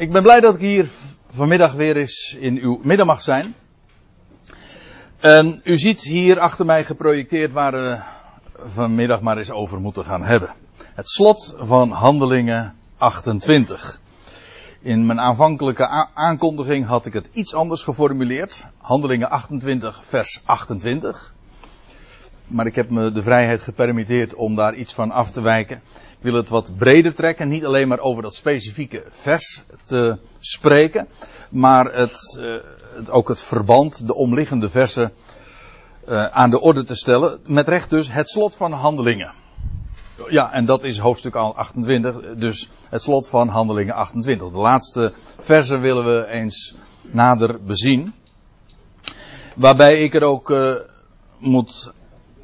ik ben blij dat ik hier vanmiddag weer eens in uw midden mag zijn. U ziet hier achter mij geprojecteerd waar we vanmiddag maar eens over moeten gaan hebben. Het slot van Handelingen 28. In mijn aanvankelijke aankondiging had ik het iets anders geformuleerd. Handelingen 28, vers 28. Maar ik heb me de vrijheid gepermitteerd om daar iets van af te wijken. Wil het wat breder trekken, niet alleen maar over dat specifieke vers te spreken, maar het, uh, het ook het verband, de omliggende versen uh, aan de orde te stellen. Met recht dus het slot van handelingen. Ja, en dat is hoofdstuk 28, dus het slot van handelingen 28. De laatste versen willen we eens nader bezien. Waarbij ik er ook uh, moet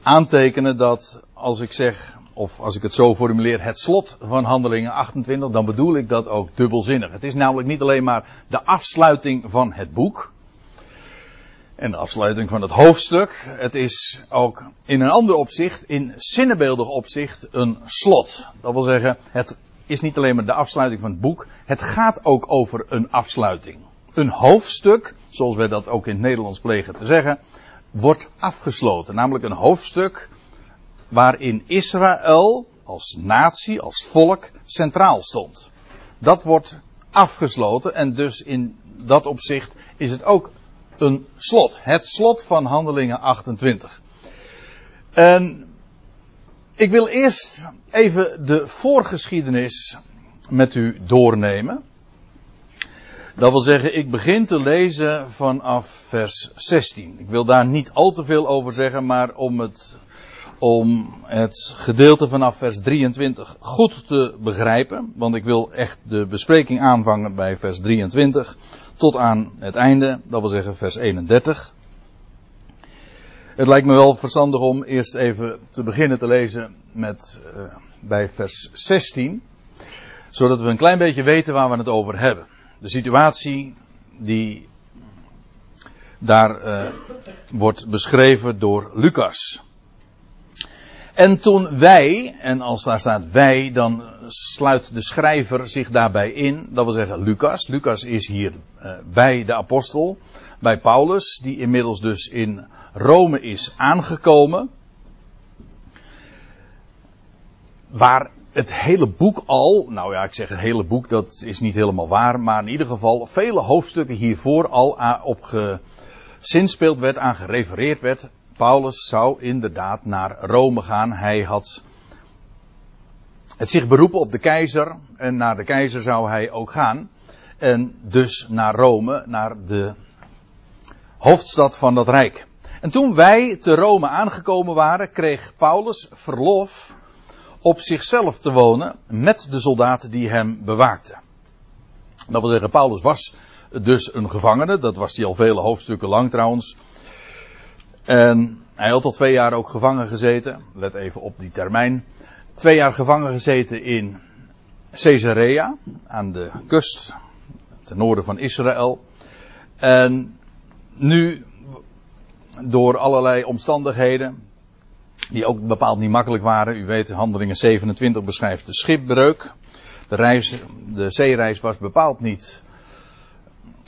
aantekenen dat als ik zeg, of als ik het zo formuleer, het slot van handelingen 28, dan bedoel ik dat ook dubbelzinnig. Het is namelijk niet alleen maar de afsluiting van het boek. En de afsluiting van het hoofdstuk. Het is ook in een ander opzicht, in zinnebeeldig opzicht, een slot. Dat wil zeggen, het is niet alleen maar de afsluiting van het boek. Het gaat ook over een afsluiting. Een hoofdstuk, zoals wij dat ook in het Nederlands plegen te zeggen, wordt afgesloten. Namelijk een hoofdstuk waarin Israël als natie, als volk, centraal stond. Dat wordt afgesloten en dus in dat opzicht is het ook een slot. Het slot van Handelingen 28. En ik wil eerst even de voorgeschiedenis met u doornemen. Dat wil zeggen, ik begin te lezen vanaf vers 16. Ik wil daar niet al te veel over zeggen, maar om het, om het gedeelte vanaf vers 23 goed te begrijpen. Want ik wil echt de bespreking aanvangen bij vers 23 tot aan het einde, dat wil zeggen vers 31. Het lijkt me wel verstandig om eerst even te beginnen te lezen met, uh, bij vers 16. Zodat we een klein beetje weten waar we het over hebben de situatie die daar uh, wordt beschreven door Lucas. En toen wij, en als daar staat wij, dan sluit de schrijver zich daarbij in. Dat wil zeggen Lucas. Lucas is hier uh, bij de apostel, bij Paulus, die inmiddels dus in Rome is aangekomen. Waar het hele boek al, nou ja, ik zeg het hele boek, dat is niet helemaal waar, maar in ieder geval vele hoofdstukken hiervoor al op gezinspeeld werd, aan gerefereerd werd. Paulus zou inderdaad naar Rome gaan. Hij had het zich beroepen op de keizer en naar de keizer zou hij ook gaan. En dus naar Rome, naar de hoofdstad van dat rijk. En toen wij te Rome aangekomen waren, kreeg Paulus verlof op zichzelf te wonen met de soldaten die hem bewaakten. Dat wil zeggen, Paulus was dus een gevangene, dat was hij al vele hoofdstukken lang trouwens. En hij had al twee jaar ook gevangen gezeten, let even op die termijn. Twee jaar gevangen gezeten in Caesarea, aan de kust, ten noorden van Israël. En nu, door allerlei omstandigheden, die ook bepaald niet makkelijk waren. U weet, handelingen 27 beschrijft de schipbreuk. De, reis, de zeereis was bepaald niet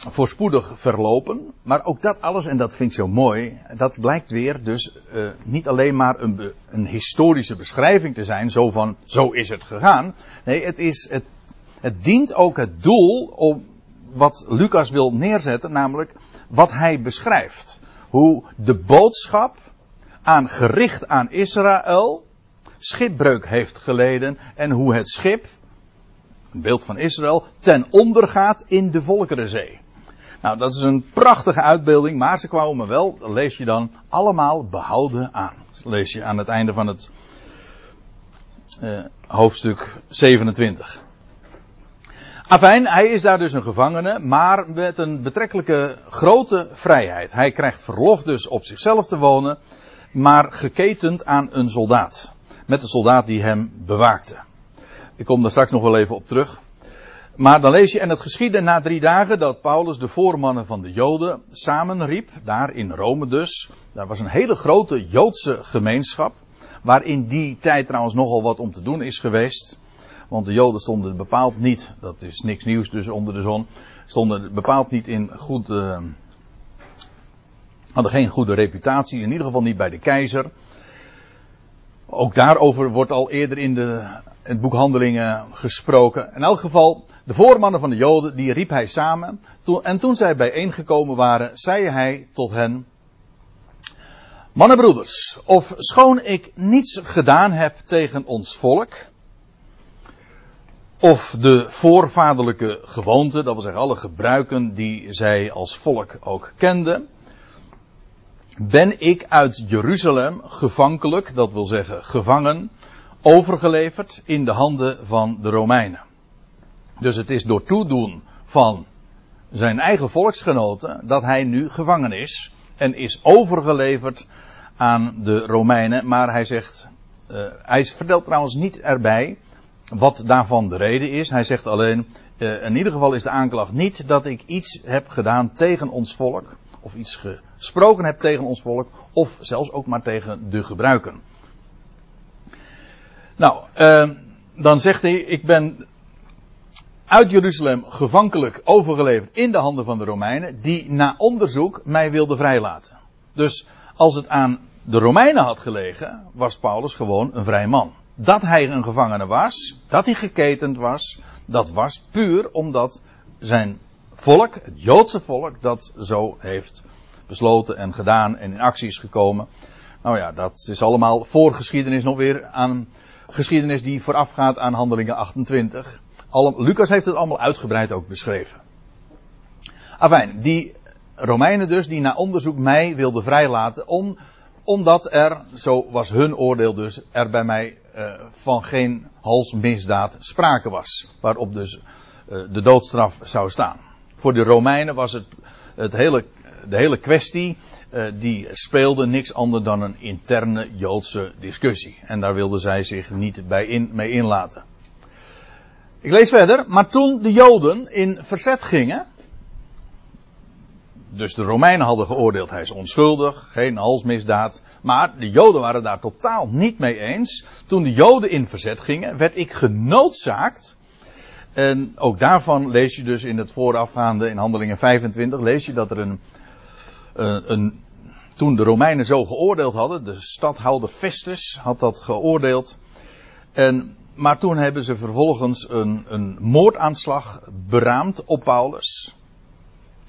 voorspoedig verlopen. Maar ook dat alles, en dat vind ik zo mooi, dat blijkt weer dus uh, niet alleen maar een, een, historische beschrijving te zijn, zo van zo is het gegaan. Nee, het, is, het, het dient ook het doel om wat Lucas wil neerzetten, namelijk wat hij beschrijft. Hoe de boodschap aan gericht aan Israël schipbreuk heeft geleden en hoe het schip, een beeld van Israël, ten onder gaat in de Volkerenzee. Nou, dat is een prachtige uitbeelding, maar ze kwamen wel, lees je dan, allemaal behouden aan. Dat lees je aan het einde van het uh, hoofdstuk 27. Afijn, hij is daar dus een gevangene, maar met een betrekkelijke grote vrijheid. Hij krijgt verlof dus op zichzelf te wonen maar geketend aan een soldaat. Met de soldaat die hem bewaakte. Ik kom daar straks nog wel even op terug. Maar dan lees je, en het geschiedde na drie dagen dat Paulus de voormannen van de Joden samenriep, daar in Rome dus. Daar was een hele grote Joodse gemeenschap, waar in die tijd trouwens nogal wat om te doen is geweest. Want de Joden stonden bepaald niet, dat is niks nieuws dus onder de zon, stonden bepaald niet in goed, uh, hadden geen goede reputatie, in ieder geval niet bij de keizer. Ook daarover wordt al eerder in de, het boek Handelingen gesproken. In elk geval, de voormannen van de Joden, die riep hij samen. en toen zij bijeengekomen waren, zei hij tot hen: Mannenbroeders, of schoon ik niets gedaan heb tegen ons volk, of de voorvaderlijke gewoonten, dat wil zeggen alle gebruiken die zij als volk ook kenden, ben ik uit Jeruzalem gevankelijk, dat wil zeggen gevangen, overgeleverd in de handen van de Romeinen. Dus het is door toedoen van zijn eigen volksgenoten dat hij nu gevangen is en is overgeleverd aan de Romeinen. Maar hij zegt, uh, hij vertelt trouwens niet erbij wat daarvan de reden is. Hij zegt alleen, uh, in ieder geval is de aanklacht niet dat ik iets heb gedaan tegen ons volk. Of iets gesproken heb tegen ons volk. Of zelfs ook maar tegen de gebruiken. Nou, uh, dan zegt hij, ik ben uit Jeruzalem gevankelijk overgeleverd in de handen van de Romeinen, die na onderzoek mij wilden vrijlaten. Dus als het aan de Romeinen had gelegen, was Paulus gewoon een vrij man. Dat hij een gevangene was, dat hij geketend was, dat was puur omdat zijn volk, het Joodse volk, dat zo heeft besloten en gedaan en in actie is gekomen. Nou ja, dat is allemaal voorgeschiedenis nog weer aan geschiedenis die voorafgaat aan handelingen 28. Lucas heeft het allemaal uitgebreid ook beschreven. Afijn, die Romeinen dus, die na onderzoek mij wilden vrijlaten, om, omdat er, zo was hun oordeel dus, er bij mij uh, van geen halsmisdaad sprake was. Waarop dus uh, de doodstraf zou staan. Voor de Romeinen was het, het hele, de hele kwestie, die speelde niks anders dan een interne Joodse discussie. En daar wilden zij zich niet bij in, mee inlaten. Ik lees verder. Maar toen de Joden in verzet gingen. Dus de Romeinen hadden geoordeeld hij is onschuldig, geen halsmisdaad. Maar de Joden waren daar totaal niet mee eens. Toen de Joden in verzet gingen, werd ik genoodzaakt. En ook daarvan lees je dus in het voorafgaande, in handelingen 25, lees je dat er een, een, een toen de Romeinen zo geoordeeld hadden, de stadhouder Festus had dat geoordeeld. En maar toen hebben ze vervolgens een, een moordaanslag beraamd op Paulus.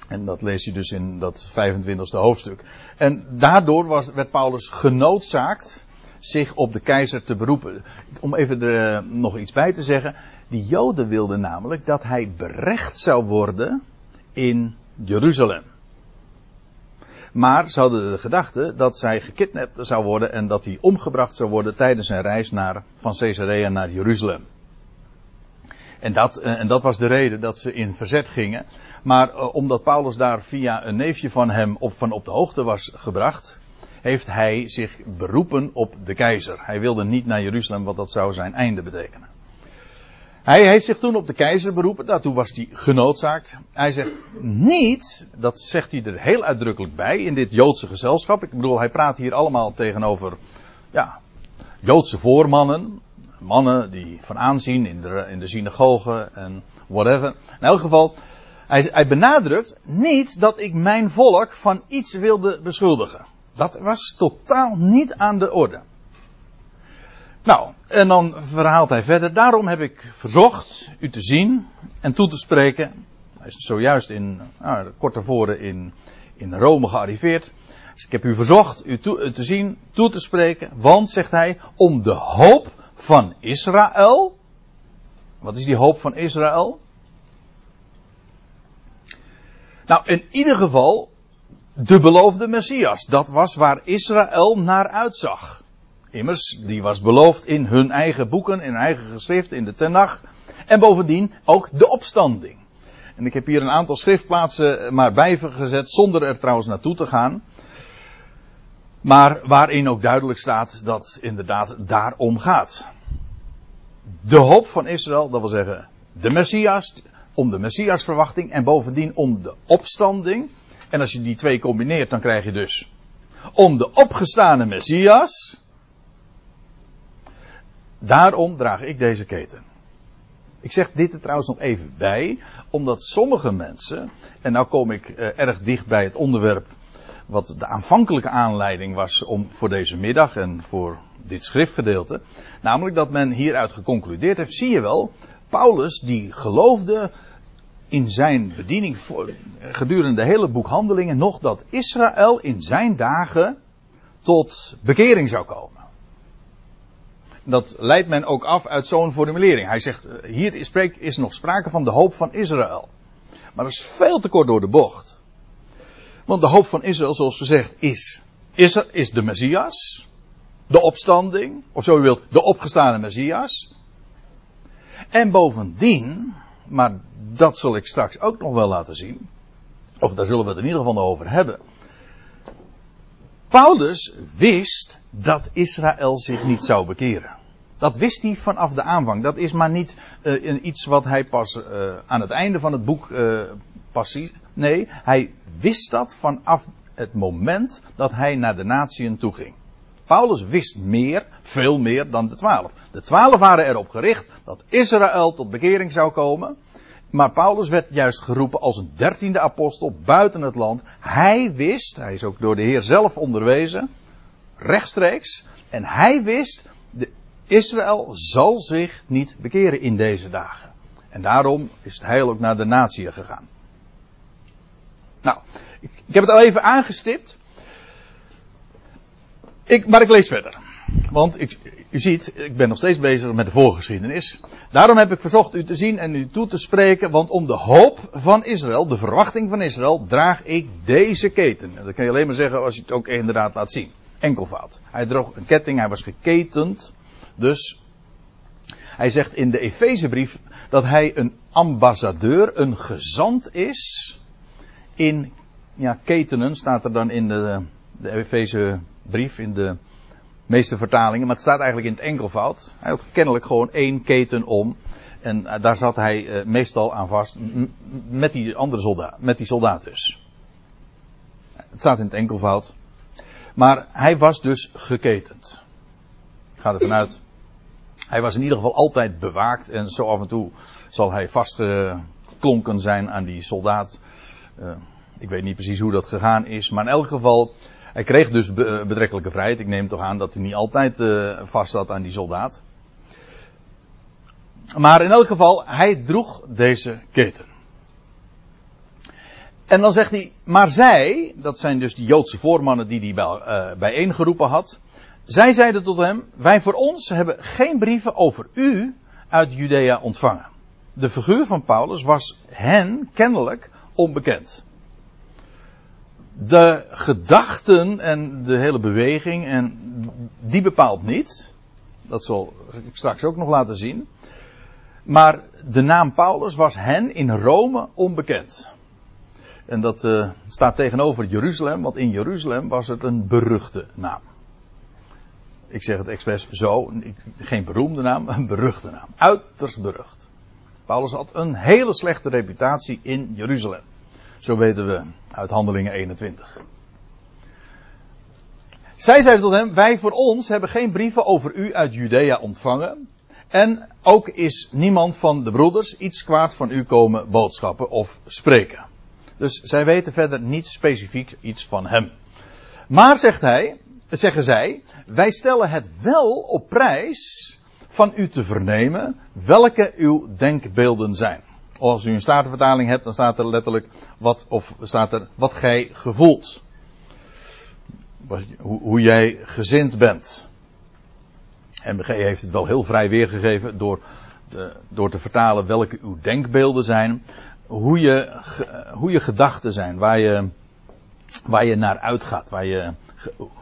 En dat lees je dus in dat 25e hoofdstuk. En daardoor was, werd Paulus genoodzaakt zich op de keizer te beroepen. Om even er nog iets bij te zeggen. Die Joden wilden namelijk dat hij berecht zou worden in Jeruzalem. Maar ze hadden de gedachte dat zij gekidnapt zou worden en dat hij omgebracht zou worden tijdens zijn reis naar, van Caesarea naar Jeruzalem. En dat, eh, en dat was de reden dat ze in verzet gingen. Maar uh, omdat Paulus daar via een neefje van hem op, van op de hoogte was gebracht, heeft hij zich beroepen op de keizer. Hij wilde niet naar Jeruzalem, want dat zou zijn einde betekenen. Hij heeft zich toen op de keizer beroepen, daartoe was hij genoodzaakt. Hij zegt niet, dat zegt hij er heel uitdrukkelijk bij in dit Joodse gezelschap. Ik bedoel, hij praat hier allemaal tegenover, ja, Joodse voormannen. Mannen die van aanzien in de, in de synagoge en whatever. In elk geval, hij, hij benadrukt niet dat ik mijn volk van iets wilde beschuldigen. Dat was totaal niet aan de orde. Nou, en dan verhaalt hij verder. Daarom heb ik verzocht u te zien en toe te spreken. Hij is zojuist in, nou, kort tevoren in, in Rome gearriveerd. Dus ik heb u verzocht u toe, te zien, toe te spreken. Want, zegt hij, om de hoop van Israël. Wat is die hoop van Israël? Nou, in ieder geval de beloofde Messias. Dat was waar Israël naar uitzag. Immers, die was beloofd in hun eigen boeken, in eigen geschriften, in de Tenach. En bovendien ook de opstanding. En ik heb hier een aantal schriftplaatsen maar bijgezet, zonder er trouwens naartoe te gaan. Maar waarin ook duidelijk staat dat inderdaad daarom gaat. De hoop van Israël, dat wil zeggen de Messias, om de Messiasverwachting en bovendien om de opstanding. En als je die twee combineert, dan krijg je dus om de opgestane Messias Daarom draag ik deze keten. Ik zeg dit er trouwens nog even bij, omdat sommige mensen, en nou kom ik uh, erg dicht bij het onderwerp wat de aanvankelijke aanleiding was om voor deze middag en voor dit schriftgedeelte, namelijk dat men hieruit geconcludeerd heeft, zie je wel, Paulus die geloofde in zijn bediening gedurende de hele boek Handelingen nog dat Israël in zijn dagen tot bekering zou komen. Dat leidt men ook af uit zo'n formulering. Hij zegt, eh, hier is, is nog sprake van de hoop van Israël. Maar dat is veel te kort door de bocht. Want de hoop van Israël, zoals gezegd, is, is, er, is de Messias. De opstanding, of zo u wilt, de opgestane Messias. En bovendien, maar dat zal ik straks ook nog wel laten zien. Of daar zullen we het in ieder geval over hebben. Paulus wist dat Israël zich niet zou bekeren. Dat wist hij vanaf de aanvang. Dat is maar niet uh, iets wat hij pas uh, aan het einde van het boek uh, pas ziet. Nee, hij wist dat vanaf het moment dat hij naar de natieën toe ging. Paulus wist meer, veel meer dan de twaalf. De twaalf waren erop gericht dat Israël tot bekering zou komen. Maar Paulus werd juist geroepen als een dertiende apostel buiten het land. Hij wist, hij is ook door de Heer zelf onderwezen, rechtstreeks. En hij wist, Israël zal zich niet bekeren in deze dagen. En daarom is het heil ook naar de natie gegaan. Nou, ik, ik heb het al even aangestipt. Ik, maar ik lees verder. Want ik, u ziet, ik ben nog steeds bezig met de voorgeschiedenis. Daarom heb ik verzocht u te zien en u toe te spreken, want om de hoop van Israël, de verwachting van Israël, draag ik deze keten. En dat kan je alleen maar zeggen als je het ook inderdaad laat zien. Enkelvoud. Hij droeg een ketting, hij was geketend. Dus hij zegt in de Efezebrief dat hij een ambassadeur, een gezant is in ja, ketenen, staat er dan in de, de Efezebrief, in de meeste vertalingen, maar het staat eigenlijk in het enkelvoud. Hij had kennelijk gewoon één keten om. En eh, daar zat hij uh, meestal aan vast. Met die andere soldaat, met die soldaat dus. Het staat in het enkelvoud. Maar hij was dus geketend. Ik ga ervan uit. Hij was in ieder geval altijd bewaakt. En zo af en toe zal hij vastgeklonken zijn aan die soldaat. Uh, ik weet niet precies hoe dat gegaan is. Maar in elk geval, hij kreeg dus betrekkelijke vrijheid. Ik neem toch aan dat hij niet altijd uh, vast zat aan die soldaat. Maar in elk geval, hij droeg deze keten. En dan zegt hij, maar zij, dat zijn dus die Joodse voormannen die hij bij, bijeengeroepen had. Zij zeiden tot hem, wij voor ons hebben geen brieven over u uit Judea ontvangen. De figuur van Paulus was hen kennelijk onbekend de gedachten en de hele beweging, en die bepaalt niet. Dat zal ik straks ook nog laten zien. Maar de naam Paulus was hen in Rome onbekend. En dat uh, staat tegenover Jeruzalem, want in Jeruzalem was het een beruchte naam. Ik zeg het expres zo, geen beroemde naam, een beruchte naam. Uiterst berucht. Paulus had een hele slechte reputatie in Jeruzalem. Zo weten we uit Handelingen 21. Zij zeiden tot hem: Wij voor ons hebben geen brieven over u uit Judea ontvangen. En ook is niemand van de broeders iets kwaad van u komen boodschappen of spreken. Dus zij weten verder niet specifiek iets van hem. Maar zegt hij, zeggen zij, wij stellen het wel op prijs van u te vernemen welke uw denkbeelden zijn als u een statenvertaling hebt, dan staat er letterlijk wat, of staat er wat gij gevoelt. Hoe, hoe jij gezind bent. MBG heeft het wel heel vrij weergegeven door, de, door te vertalen welke uw denkbeelden zijn. Hoe je, hoe je gedachten zijn, waar je, waar je naar uitgaat, waar je,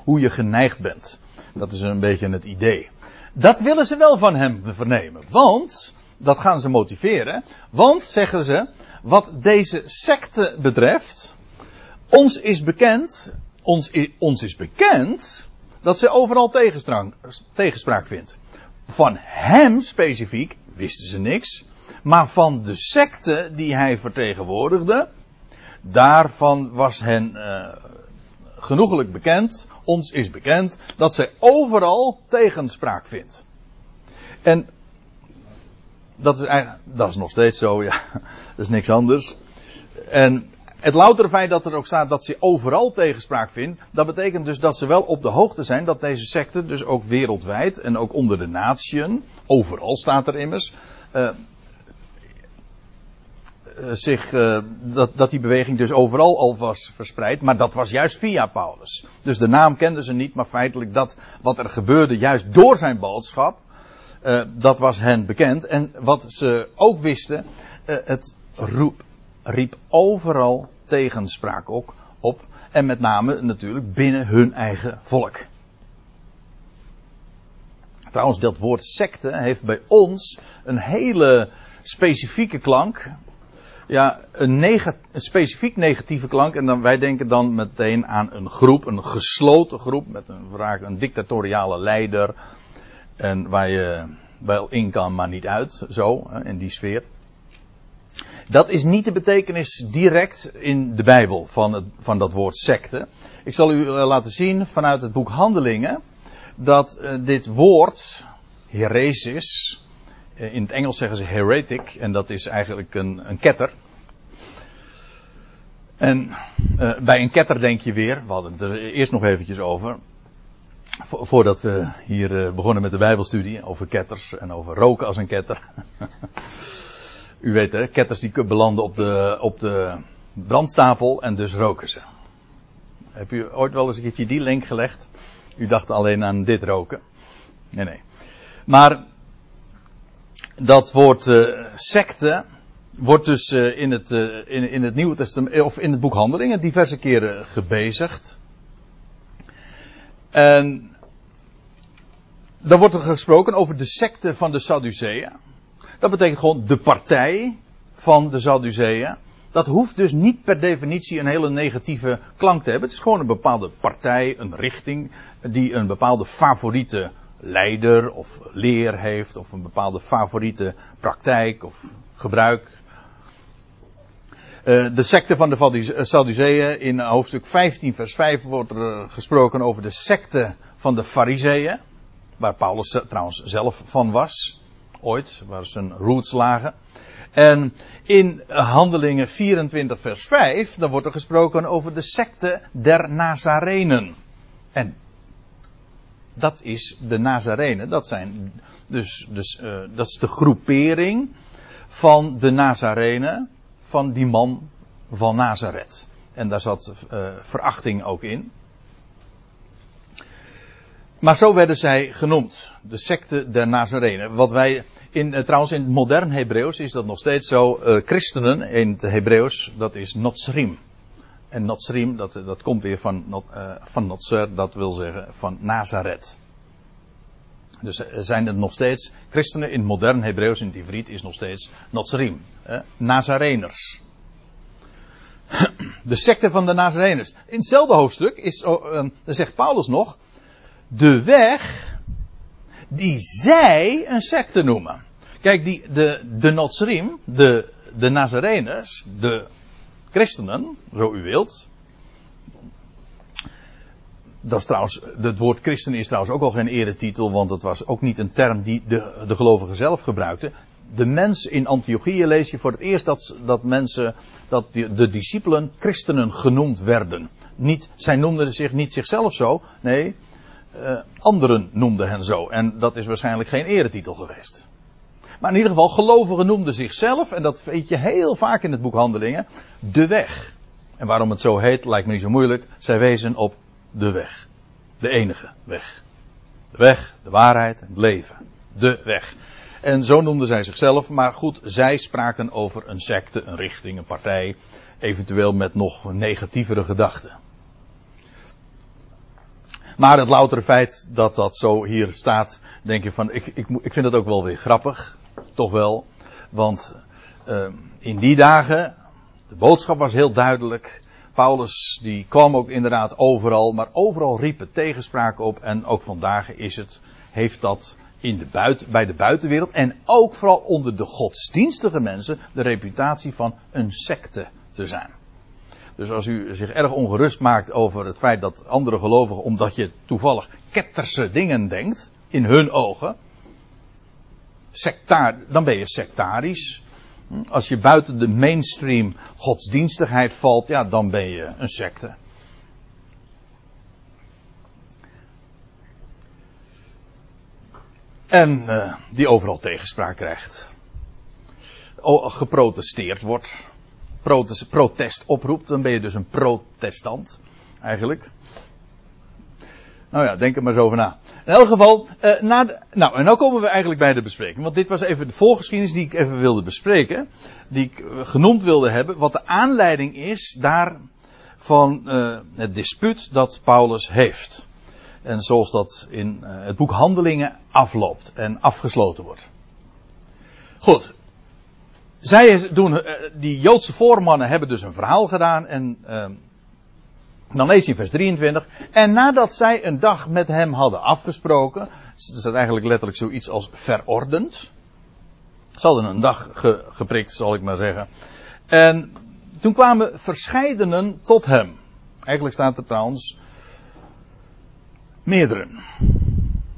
hoe je geneigd bent. Dat is een beetje het idee. Dat willen ze wel van hem vernemen. Want dat gaan ze motiveren. Want, zeggen ze, wat deze secte betreft, ons is bekend, ons, ons is bekend, dat ze overal tegenspraak vindt. Van hem specifiek wisten ze niks, maar van de secte die hij vertegenwoordigde, daarvan was hen uh, genoegelijk bekend, ons is bekend, dat zij overal tegenspraak vindt. En dat is, eigenlijk, dat is nog steeds zo, ja. Dat is niks anders. En het loutere feit dat er ook staat dat ze overal tegenspraak vindt, dat betekent dus dat ze wel op de hoogte zijn dat deze secte, dus ook wereldwijd en ook onder de natieën, overal staat er immers, uh, zich, uh, dat, dat die beweging dus overal al was verspreid, maar dat was juist via Paulus. Dus de naam kenden ze niet, maar feitelijk dat wat er gebeurde juist door zijn boodschap, uh, dat was hen bekend. En wat ze ook wisten, het roep, riep overal tegenspraak ook op. En met name natuurlijk binnen hun eigen volk. Trouwens, dat woord secte heeft bij ons een hele specifieke klank. Ja, een, neg een specifiek negatieve klank. En dan, wij denken dan meteen aan een groep, een gesloten groep met een, vaak een dictatoriale leider. En waar je wel in kan, maar niet uit. Zo, in die sfeer. Dat is niet de betekenis direct in de Bijbel van, van dat woord secte. Ik zal u eh, laten zien vanuit het boek Handelingen dat uh, dit woord, heresis, in het Engels zeggen ze heretic, en dat is eigenlijk een, een ketter. En uh, bij een ketter denk je weer, we hadden het er eerst nog eventjes over, vo voordat we hier begonnen met de Bijbelstudie, over ketters en over roken als een ketter. U weet hè, ketters die belanden op de, op de brandstapel en dus roken ze. Heb u ooit wel eens een keertje die link gelegd? U dacht alleen aan dit roken. Nee, nee. Maar dat woord uh, secte wordt dus uh, in, het, uh, in, in het Nieuwe Testament, of in het boek Handelingen diverse keren gebezigd. En dan wordt er gesproken over de secte van de Sadduceeën. Dat betekent gewoon de partij van de Sadduceeën. Dat hoeft dus niet per definitie een hele negatieve klank te hebben. Het is gewoon een bepaalde partij, een richting, die een bepaalde favoriete leider of leer heeft, of een bepaalde favoriete praktijk of gebruik. Uh, de secte van de Sadduceeën in hoofdstuk 15 vers 5 wordt er gesproken over de secte van de Fariseeën, waar Paulus trouwens zelf van was ooit, waar zijn roots lagen. En in Handelingen 24 vers 5, dan wordt er gesproken over de secte der Nazarenen. En dat is de Nazarenen, dat zijn dus, dus uh, dat is de groepering van de Nazarenen, van die man van Nazareth. En daar zat uh, verachting ook in. Maar zo werden zij genoemd. De secte der Nazarenen. Wat wij in, uh, trouwens in het modern Hebreeuws is dat nog steeds zo. Christenen in het Hebreeuws, dat is Notsrim. En Notsrim, dat, dat komt weer van, uh, van dat wil zeggen van Nazareth. Dus zijn het nog steeds christenen in het modern Hebreeuws, in het is nog steeds Notsrim. Eh, Nazareners. De secte van de Nazareners. In hetzelfde hoofdstuk is, oh, dan zegt Paulus nog, de weg die zij een secte noemen. Kijk, die, de, de de, de Nazareners, de christenen, zo u wilt. Dat is trouwens, het woord christen is trouwens ook al geen eretitel, want het was ook niet een term die de, de gelovigen zelf gebruikten. De mens in Antiochië lees je voor het eerst dat, dat mensen, dat de, de discipelen christenen genoemd werden. Niet, zij noemden zich niet zichzelf zo, nee, uh, anderen noemden hen zo. En dat is waarschijnlijk geen eretitel geweest. Maar in ieder geval, gelovigen noemden zichzelf, en dat weet je heel vaak in het boek Handelingen, de weg. En waarom het zo heet, lijkt me niet zo moeilijk. Zij wezen op de weg. De enige weg. De weg, de waarheid, het leven. De weg. En zo noemden zij zichzelf, maar goed, zij spraken over een secte, een richting, een partij, eventueel met nog negatievere gedachten. Maar het loutere feit dat dat zo hier staat, denk je van, ik, ik, ik vind het ook wel weer grappig. Toch wel. Want uh, in die dagen, de boodschap was heel duidelijk. Paulus die kwam ook inderdaad overal, maar overal riepen tegenspraken op. En ook vandaag is het, heeft dat in de buiten, bij de buitenwereld en ook vooral onder de godsdienstige mensen de reputatie van een secte te zijn. Dus als u zich erg ongerust maakt over het feit dat andere gelovigen, omdat je toevallig ketterse dingen denkt, in hun ogen, sectaar, dan ben je sectarisch. Als je buiten de mainstream godsdienstigheid valt, ja, dan ben je een secte. En uh, die overal tegenspraak krijgt. Geprotesteerd wordt. Protest, protest oproept, dan ben je dus een protestant. Eigenlijk. Nou ja, denk er maar eens over na. In elk geval, uh, na nou, en nu komen we eigenlijk bij de bespreking. Want dit was even de voorgeschiedenis die ik even wilde bespreken. Die ik uh, genoemd wilde hebben. Wat de aanleiding is daar van uh, het dispuut dat Paulus heeft. En zoals dat in het boek Handelingen afloopt en afgesloten wordt. Goed. Zij doen, die Joodse voormannen hebben dus een verhaal gedaan en dan lees je vers 23. En nadat zij een dag met hem hadden afgesproken. Er staat eigenlijk letterlijk zoiets als verordend. Ze hadden een dag ge, geprikt, zal ik maar zeggen. En toen kwamen verscheidenen tot hem. Eigenlijk staat er trouwens meerdere.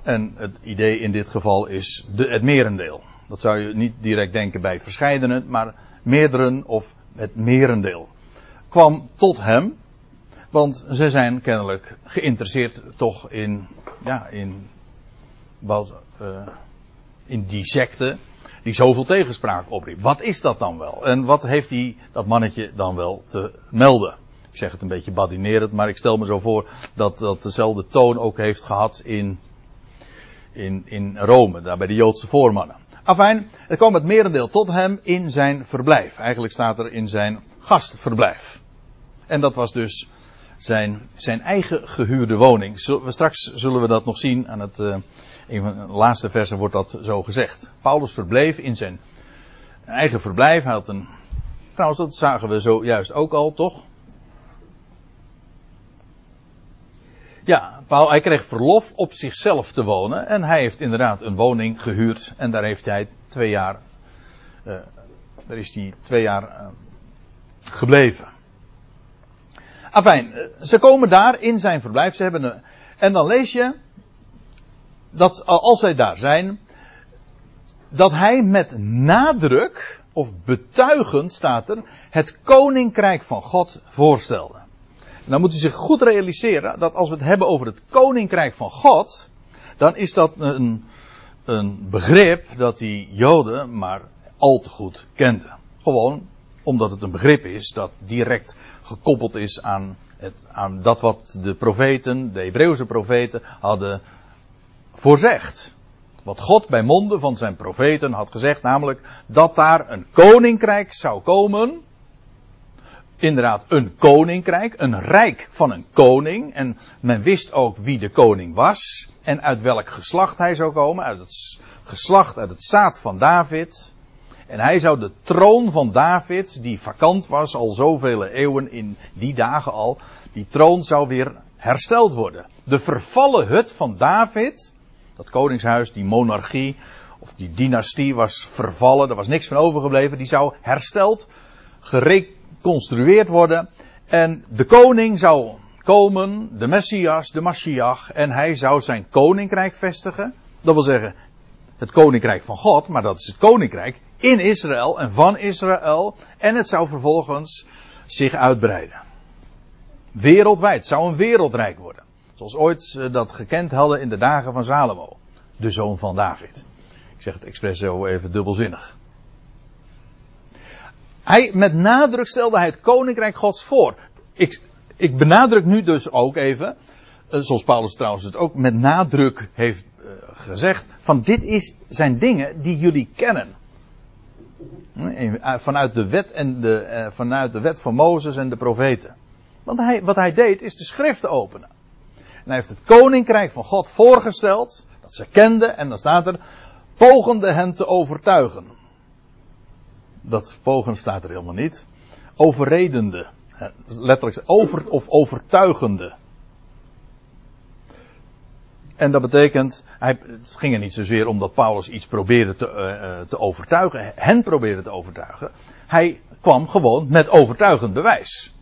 En het idee in dit geval is de, het merendeel. Dat zou je niet direct denken bij verscheidenen, maar meerdere of het merendeel. Kwam tot hem. Want ze zijn kennelijk geïnteresseerd toch in, ja, in, wat, uh, in die secte die zoveel tegenspraak opriep. Wat is dat dan wel? En wat heeft die, dat mannetje dan wel te melden? Ik zeg het een beetje badinerend, maar ik stel me zo voor dat dat dezelfde toon ook heeft gehad in, in, in Rome, daar bij de Joodse voormannen. Afijn, het kwam het merendeel tot hem in zijn verblijf. Eigenlijk staat er in zijn gastverblijf. En dat was dus zijn, zijn eigen gehuurde woning. straks zullen we dat nog zien aan het, uh, een van de laatste versen wordt dat zo gezegd. Paulus verbleef in zijn eigen verblijf. Hij had een, trouwens dat zagen we zojuist ook al, toch? Ja, Paul, hij kreeg verlof op zichzelf te wonen. En hij heeft inderdaad een woning gehuurd. En daar heeft hij twee jaar, uh, daar is hij twee jaar uh, gebleven. Afijn, ze komen daar in zijn verblijf. Ze hebben een, en dan lees je dat als zij daar zijn, dat hij met nadruk, of betuigend staat er, het koninkrijk van God voorstelde. En dan moet u zich goed realiseren dat als we het hebben over het koninkrijk van God, dan is dat een, een begrip dat die Joden maar al te goed kenden. Gewoon omdat het een begrip is dat direct gekoppeld is aan, het, aan dat wat de profeten, de Hebreeuwse profeten, hadden voorzegd. Wat God bij monden van zijn profeten had gezegd, namelijk dat daar een koninkrijk zou komen. Inderdaad, een koninkrijk, een rijk van een koning. En men wist ook wie de koning was en uit welk geslacht hij zou komen. Uit het geslacht, uit het zaad van David. En hij zou de troon van David, die vakant was al zoveel eeuwen in die dagen al, die troon zou weer hersteld worden. De vervallen hut van David, dat koningshuis, die monarchie, of die dynastie was vervallen, er was niks van overgebleven, die zou hersteld, gereconstrueerd worden. En de koning zou komen, de Messias, de Mashiach, en hij zou zijn koninkrijk vestigen. Dat wil zeggen, het koninkrijk van God, maar dat is het koninkrijk in Israël en van Israël. En het zou vervolgens zich uitbreiden. Wereldwijd. Het zou een wereldrijk worden. Zoals ooit dat gekend hadden in de dagen van Salomo. De zoon van David. Ik zeg het expres zo even dubbelzinnig. Hij, met nadruk stelde hij het koninkrijk gods voor. Ik, ik benadruk nu dus ook even, eh, zoals Paulus trouwens het ook met nadruk heeft eh, gezegd, van dit is, zijn dingen die jullie kennen. Eh, vanuit de wet en de, eh, vanuit de wet van Mozes en de profeten. Want hij, wat hij deed is de schriften openen. En hij heeft het koninkrijk van God voorgesteld, dat ze kenden, en dan staat er, pogende hen te overtuigen. Dat pogen staat er helemaal niet. Overredende. Letterlijk over of overtuigende. En dat betekent, hij, het ging er niet zozeer om dat Paulus iets probeerde te, uh, te overtuigen, hen probeerde te overtuigen. Hij kwam gewoon met overtuigend bewijs.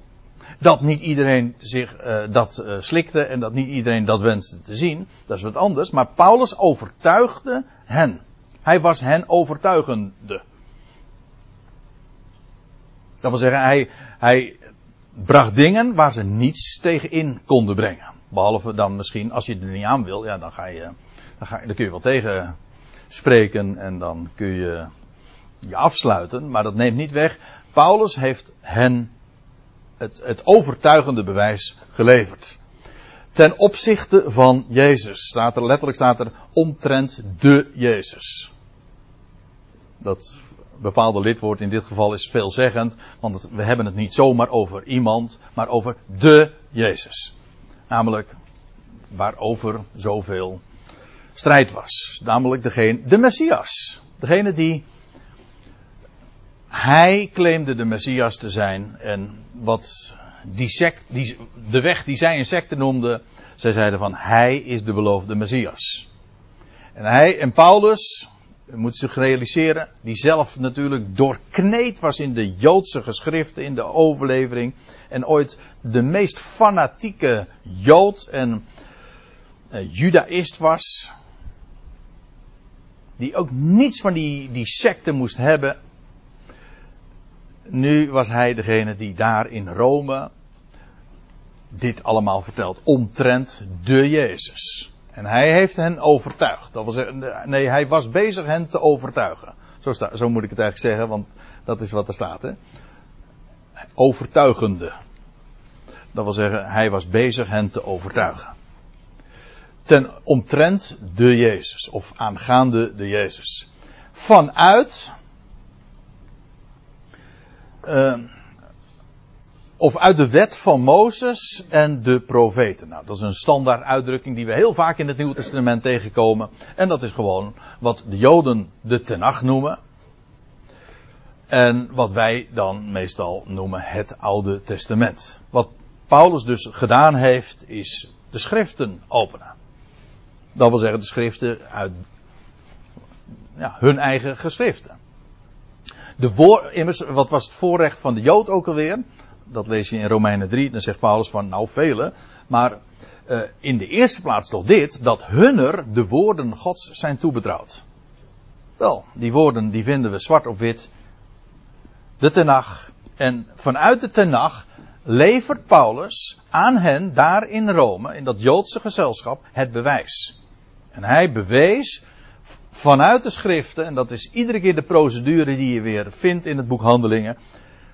Dat niet iedereen zich uh, dat slikte en dat niet iedereen dat wenste te zien, dat is wat anders. Maar Paulus overtuigde hen. Hij was hen overtuigende. Dat wil zeggen, hij, hij bracht dingen waar ze niets tegen in konden brengen. Behalve dan misschien, als je er niet aan wil, ja, dan, ga je, dan, ga, dan kun je wel tegen spreken en dan kun je je afsluiten. Maar dat neemt niet weg. Paulus heeft hen het, het overtuigende bewijs geleverd. Ten opzichte van Jezus. Staat er, letterlijk staat er omtrent de Jezus. Dat bepaalde lidwoord in dit geval is veelzeggend, want we hebben het niet zomaar over iemand, maar over de Jezus. Namelijk waarover zoveel strijd was. Namelijk degene, de Messias. Degene die hij claimde de Messias te zijn en wat die sect, die, de weg die zij een secte noemden, zij zeiden van hij is de beloofde Messias. En hij en Paulus, moet zich realiseren, die zelf natuurlijk doorkneed was in de Joodse geschriften, in de overlevering. En ooit de meest fanatieke Jood en uh, Judaïst was. Die ook niets van die, die secte moest hebben. Nu was hij degene die daar in Rome dit allemaal vertelt. Omtrent de Jezus. En hij heeft hen overtuigd. Dat zeggen, nee, hij was bezig hen te overtuigen. Zo, sta, zo moet ik het eigenlijk zeggen, want dat is wat er staat. Hè? Overtuigende. Dat wil zeggen, hij was bezig hen te overtuigen. Ten omtrent de Jezus, of aangaande de Jezus. Vanuit. Uh, of uit de wet van Mozes en de profeten. Nou, dat is een standaard uitdrukking die we heel vaak in het Nieuwe Testament tegenkomen. En dat is gewoon wat de Joden de Tenach noemen. En wat wij dan meestal noemen het Oude Testament. Wat Paulus dus gedaan heeft, is de schriften openen. Dat wil zeggen de schriften uit ja, hun eigen geschriften. De wat was het voorrecht van de Jood ook alweer? Dat lees je in Romeinen 3, dan zegt Paulus van nou vele, maar uh, in de eerste plaats toch dit, dat hunner de woorden Gods zijn toebetrouwd. Wel, die woorden die vinden we zwart op wit. De Tenach. En vanuit de Tenach levert Paulus aan hen daar in Rome, in dat Joodse gezelschap, het bewijs. En hij bewees vanuit de schriften, en dat is iedere keer de procedure die je weer vindt in het boek Handelingen,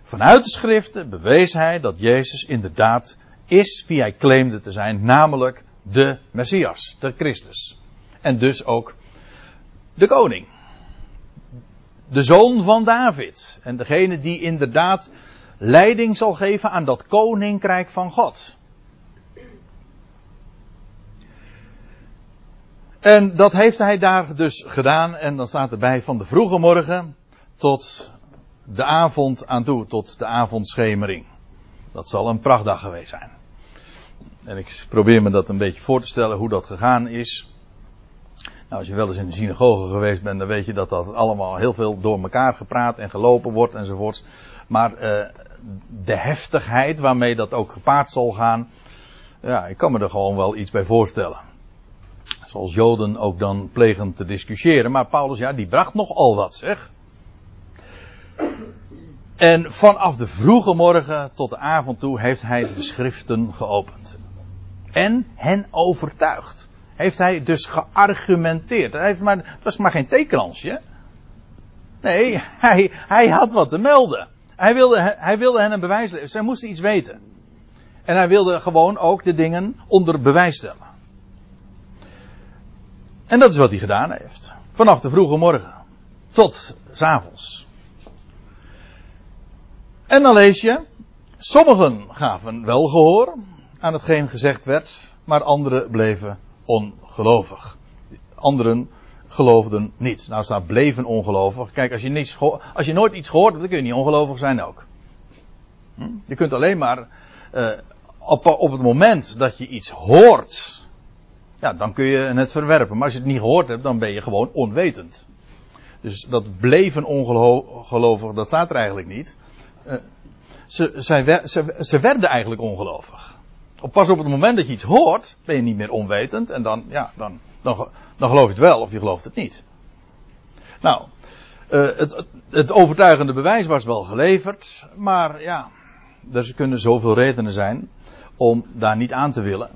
Vanuit de schriften bewees hij dat Jezus inderdaad is wie hij claimde te zijn, namelijk de Messias, de Christus. En dus ook de koning. De zoon van David. En degene die inderdaad leiding zal geven aan dat koninkrijk van God. En dat heeft hij daar dus gedaan. En dan staat erbij van de vroege morgen tot de avond aan toe, tot de avondschemering. Dat zal een prachtdag geweest zijn. En ik probeer me dat een beetje voor te stellen hoe dat gegaan is. Nou, als je wel eens in de synagoge geweest bent, dan weet je dat dat allemaal heel veel door elkaar gepraat en gelopen wordt enzovoorts. Maar uh, de heftigheid waarmee dat ook gepaard zal gaan, ja, ik kan me er gewoon wel iets bij voorstellen. Zoals Joden ook dan plegen te discussiëren. Maar Paulus, ja, die bracht nogal wat, zeg. En vanaf de vroege morgen tot de avond toe heeft hij de schriften geopend. En hen overtuigd. Heeft hij dus geargumenteerd. Hij heeft maar, het was maar geen theekransje. Nee, hij, hij had wat te melden. Hij wilde, hij wilde hen een bewijs leveren. Zij moesten iets weten. En hij wilde gewoon ook de dingen onder bewijs stellen. En dat is wat hij gedaan heeft. Vanaf de vroege morgen tot s avonds. En dan lees je, sommigen gaven wel gehoor aan hetgeen gezegd werd, maar anderen bleven ongelovig. Anderen geloofden niet. Nou staat bleven ongelovig. Kijk, als je, niets als je nooit iets gehoord hebt, dan kun je niet ongelovig zijn ook. Hm? Je kunt alleen maar uh, op, op het moment dat je iets hoort, ja, dan kun je het verwerpen. Maar als je het niet gehoord hebt, dan ben je gewoon onwetend. Dus dat bleven ongelovig, dat staat er eigenlijk niet. Uh, ze, ze, ze, werden eigenlijk ongelovig. Pas op het moment dat je iets hoort, ben je niet meer onwetend. En dan, ja, dan, dan, dan geloof je het wel of je gelooft het niet. Nou, uh, het, het overtuigende bewijs was wel geleverd, maar ja, er kunnen zoveel redenen zijn om daar niet aan te willen.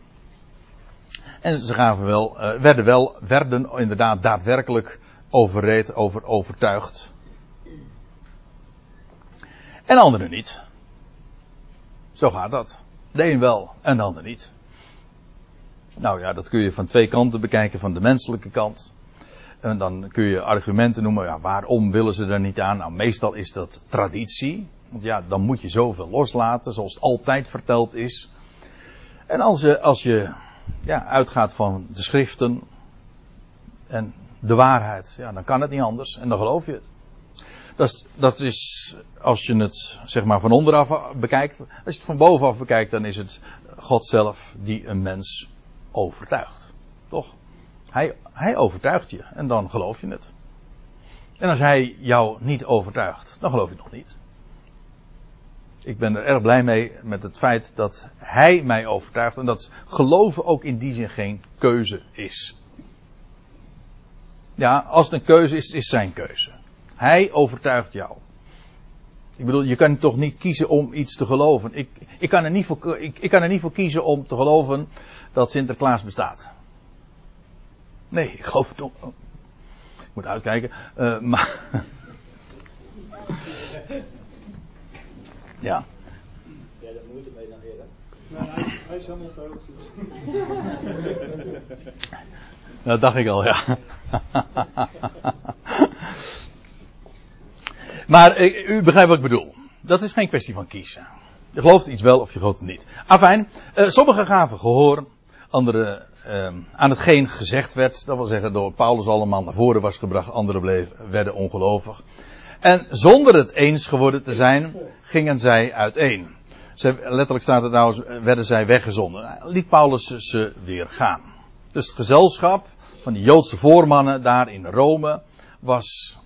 En ze gaven wel, uh, werden wel, werden inderdaad daadwerkelijk overreed, over overtuigd. En anderen niet. Zo gaat dat. De een wel en de ander niet. Nou ja, dat kun je van twee kanten bekijken, van de menselijke kant. En dan kun je argumenten noemen, ja, waarom willen ze er niet aan? Nou, meestal is dat traditie. Want ja, dan moet je zoveel loslaten, zoals het altijd verteld is. En als je, als je ja, uitgaat van de schriften en de waarheid, ja, dan kan het niet anders en dan geloof je het. Dat dat is, als je het zeg maar van onderaf bekijkt. Als je het van bovenaf bekijkt, dan is het God zelf die een mens overtuigt. Toch? Hij, hij overtuigt je en dan geloof je het. En als hij jou niet overtuigt, dan geloof je het nog niet. Ik ben er erg blij mee met het feit dat hij mij overtuigt en dat geloven ook in die zin geen keuze is. Ja, als het een keuze is, is zijn keuze. Hij overtuigt jou. Ik bedoel, je kan toch niet kiezen om iets te geloven. Ik, ik, kan er niet voor, ik, ik kan er niet voor kiezen om te geloven dat Sinterklaas bestaat. Nee, ik geloof het ook. Ik moet uitkijken. Uh, maar. ja. Ja, daar moet je mee naar heren. Nee, hij is helemaal te hoogte. Dat dacht ik al, ja. Maar u begrijpt wat ik bedoel. Dat is geen kwestie van kiezen. Je gelooft iets wel of je gelooft het niet. Afijn, uh, sommigen gaven gehoor, anderen uh, aan hetgeen gezegd werd. Dat wil zeggen door Paulus allemaal naar voren was gebracht, anderen bleven, werden ongelovig. En zonder het eens geworden te zijn, gingen zij uiteen. Letterlijk staat het nou, werden zij weggezonden. Liet Paulus ze weer gaan. Dus het gezelschap van die Joodse voormannen daar in Rome was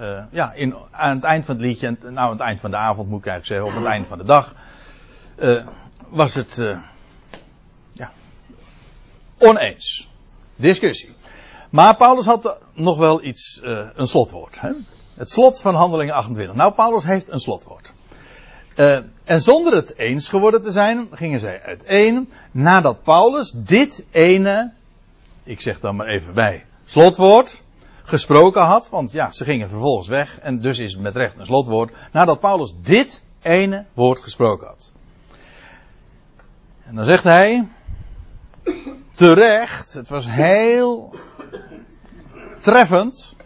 uh, ja, in, aan het eind van het liedje, nou aan het eind van de avond moet ik eigenlijk zeggen, op het eind van de dag, uh, was het uh, ja, oneens. Discussie. Maar Paulus had nog wel iets, een slotwoord. Hè? Het slot van handelingen 28. Nou, Paulus heeft een slotwoord. en zonder het eens geworden te zijn, gingen zij uiteen, nadat Paulus dit ene ik zeg dan maar even bij, slotwoord gesproken had. Want ja, ze gingen vervolgens weg en dus is het met recht een slotwoord. Nadat Paulus dit ene woord gesproken had. En dan zegt hij, terecht, het was heel treffend,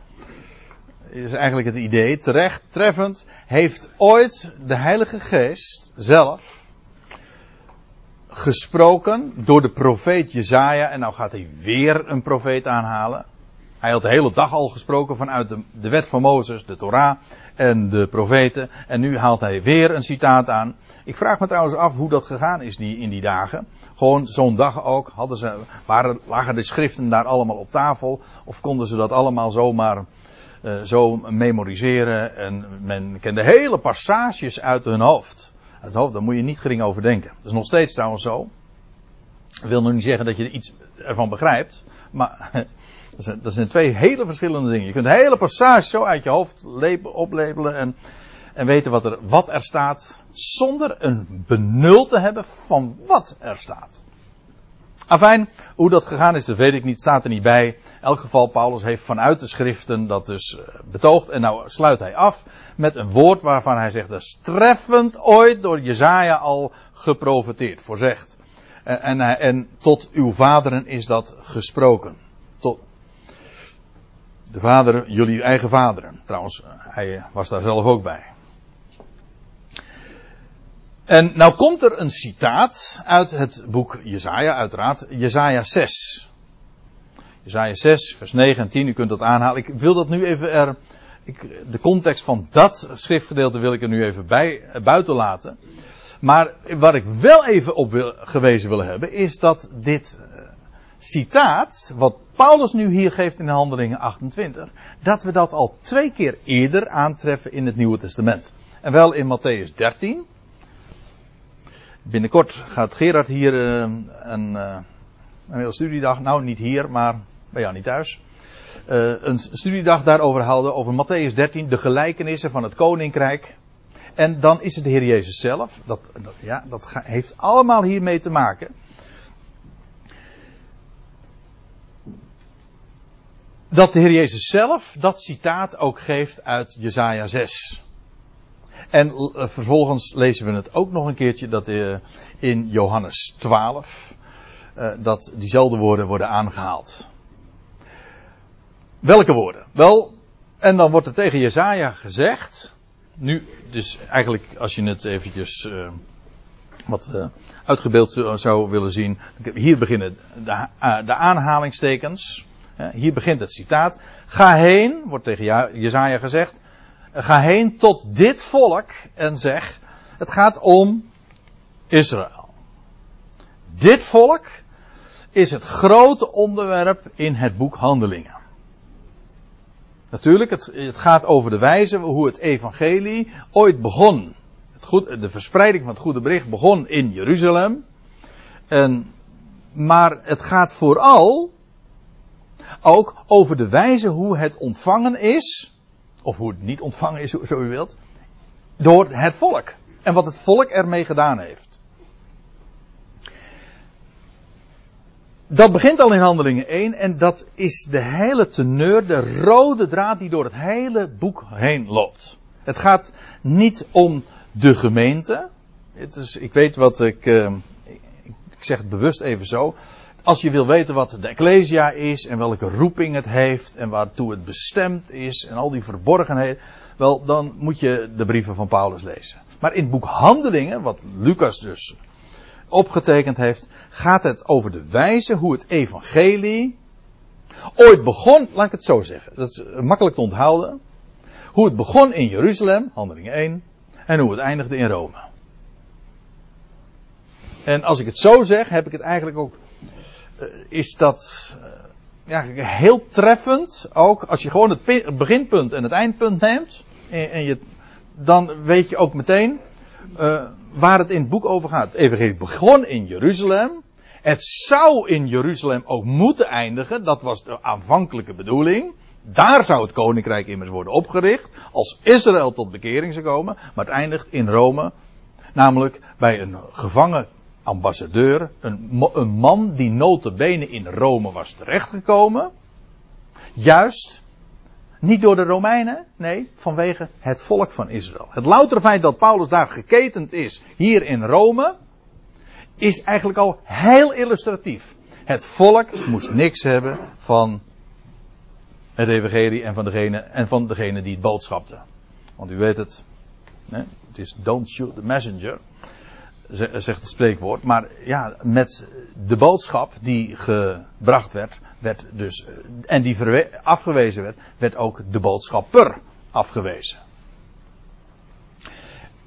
is eigenlijk het idee, terecht, treffend, heeft ooit de Heilige Geest zelf gesproken door de profeet Jezaja. En nou gaat hij weer een profeet aanhalen. Hij had de hele dag al gesproken vanuit de, de wet van Mozes, de Torah en de profeten. En nu haalt hij weer een citaat aan. Ik vraag me trouwens af hoe dat gegaan is die, in die dagen. Gewoon zo'n dag ook. Hadden ze, waren, lagen de schriften daar allemaal op tafel? Of konden ze dat allemaal zomaar uh, zo memoriseren? En men kende hele passages uit hun hoofd het hoofd, daar moet je niet gering over denken. Dat is nog steeds trouwens zo. Ik wil nog niet zeggen dat je iets ervan begrijpt. Maar dat zijn, zijn twee hele verschillende dingen. Je kunt een hele passage zo uit je hoofd oplepelen en, en weten wat er, wat er staat. Zonder een benul te hebben van wat er staat. Afijn, hoe dat gegaan is, dat weet ik niet, staat er niet bij. In elk geval, Paulus heeft vanuit de schriften dat dus eh, betoogd. En nou sluit hij af met een woord waarvan hij zegt, dat is treffend ooit door Jezaja al geprofeteerd, voorzegd. En, en, en tot uw vaderen is dat gesproken. De vader, jullie eigen vaderen. Trouwens, hij was daar zelf ook bij. En nou komt er een citaat uit het boek Jezaja, uiteraard, Jezaja 6. Jezaja 6, vers 9 en 10, u kunt dat aanhalen. Ik wil dat nu even er, ik, de context van dat schriftgedeelte wil ik er nu even bij, eh, buiten laten. Maar waar ik wel even op wil, gewezen wil hebben, is dat dit citaat, wat Paulus nu hier geeft in de Handelingen 28, dat we dat al twee keer eerder aantreffen in het Nieuwe Testament. En wel in Matthäus 13, Binnenkort gaat Gerard hier uh, een, uh, een hele studiedag, nou niet hier, maar bij jou niet thuis. uh, een studiedag daarover hadden, over Matthäus 13, de gelijkenissen van het koninkrijk. En dan is het de Heer Jezus zelf. Dat, dat ja, dat heeft allemaal hiermee te maken. Dat de Heer Jezus zelf dat citaat ook geeft uit Jesaja 6. En uh, vervolgens lezen we het ook nog een keertje dat uh, in Johannes 12 uh, dat diezelfde woorden worden aangehaald. Welke woorden? Wel, en dan wordt er tegen Jezaja gezegd. Nu, dus eigenlijk als je het eventjes wat uitgebeeld zou willen zien. Hier beginnen de, de aanhalingstekens. Hier begint het citaat. Ga heen, wordt tegen Jezaja gezegd. Ga heen tot dit volk en zeg. Het gaat om Israël. Dit volk is het grote onderwerp in het boek Handelingen. Natuurlijk, het, het, gaat over de wijze hoe het evangelie ooit begon. Het goed, de verspreiding van het goede bericht begon in Jeruzalem. En, maar het gaat vooral ook over de wijze hoe het ontvangen is, of hoe het niet ontvangen is, zo u wilt, door het volk. En wat het volk ermee gedaan heeft. Dat begint al in Handelingen 1 en dat is de hele teneur, de rode draad die door het hele boek heen loopt. Het gaat niet om de gemeente. Het is, ik weet wat ik, uh, ik zeg het bewust even zo. Als je wil weten wat de Ecclesia is en welke roeping het heeft en waartoe het bestemd is en al die verborgenheden, wel dan moet je de brieven van Paulus lezen. Maar in het boek Handelingen, wat Lucas dus opgetekend heeft, gaat het over de wijze hoe het evangelie ooit begon, laat ik het zo zeggen, dat is makkelijk te onthouden, hoe het begon in Jeruzalem, handeling 1, en hoe het eindigde in Rome. En als ik het zo zeg, heb ik het eigenlijk ook, is dat uh, ja, heel treffend, ook als je gewoon het beginpunt en het eindpunt neemt, en, en je, dan weet je ook meteen, uh, waar het in het boek over gaat. Het evangelie begon in Jeruzalem. Het zou in Jeruzalem ook moeten eindigen. Dat was de aanvankelijke bedoeling. Daar zou het koninkrijk immers worden opgericht. Als Israël tot bekering zou komen. Maar het eindigt in Rome. Namelijk bij een gevangen ambassadeur. Een, een man die notabene in Rome was terechtgekomen. Juist niet door de Romeinen, nee, vanwege het volk van Israël. Het loutere feit dat Paulus daar geketend is, hier in Rome, is eigenlijk al heel illustratief. Het volk moest niks hebben van het evangelie en van degene, en van degene die het boodschapte. Want u weet het, het is don't shoot the messenger zegt het spreekwoord. Maar ja, met de boodschap die gebracht werd, werd dus, en die afgewezen werd, werd ook de boodschapper afgewezen.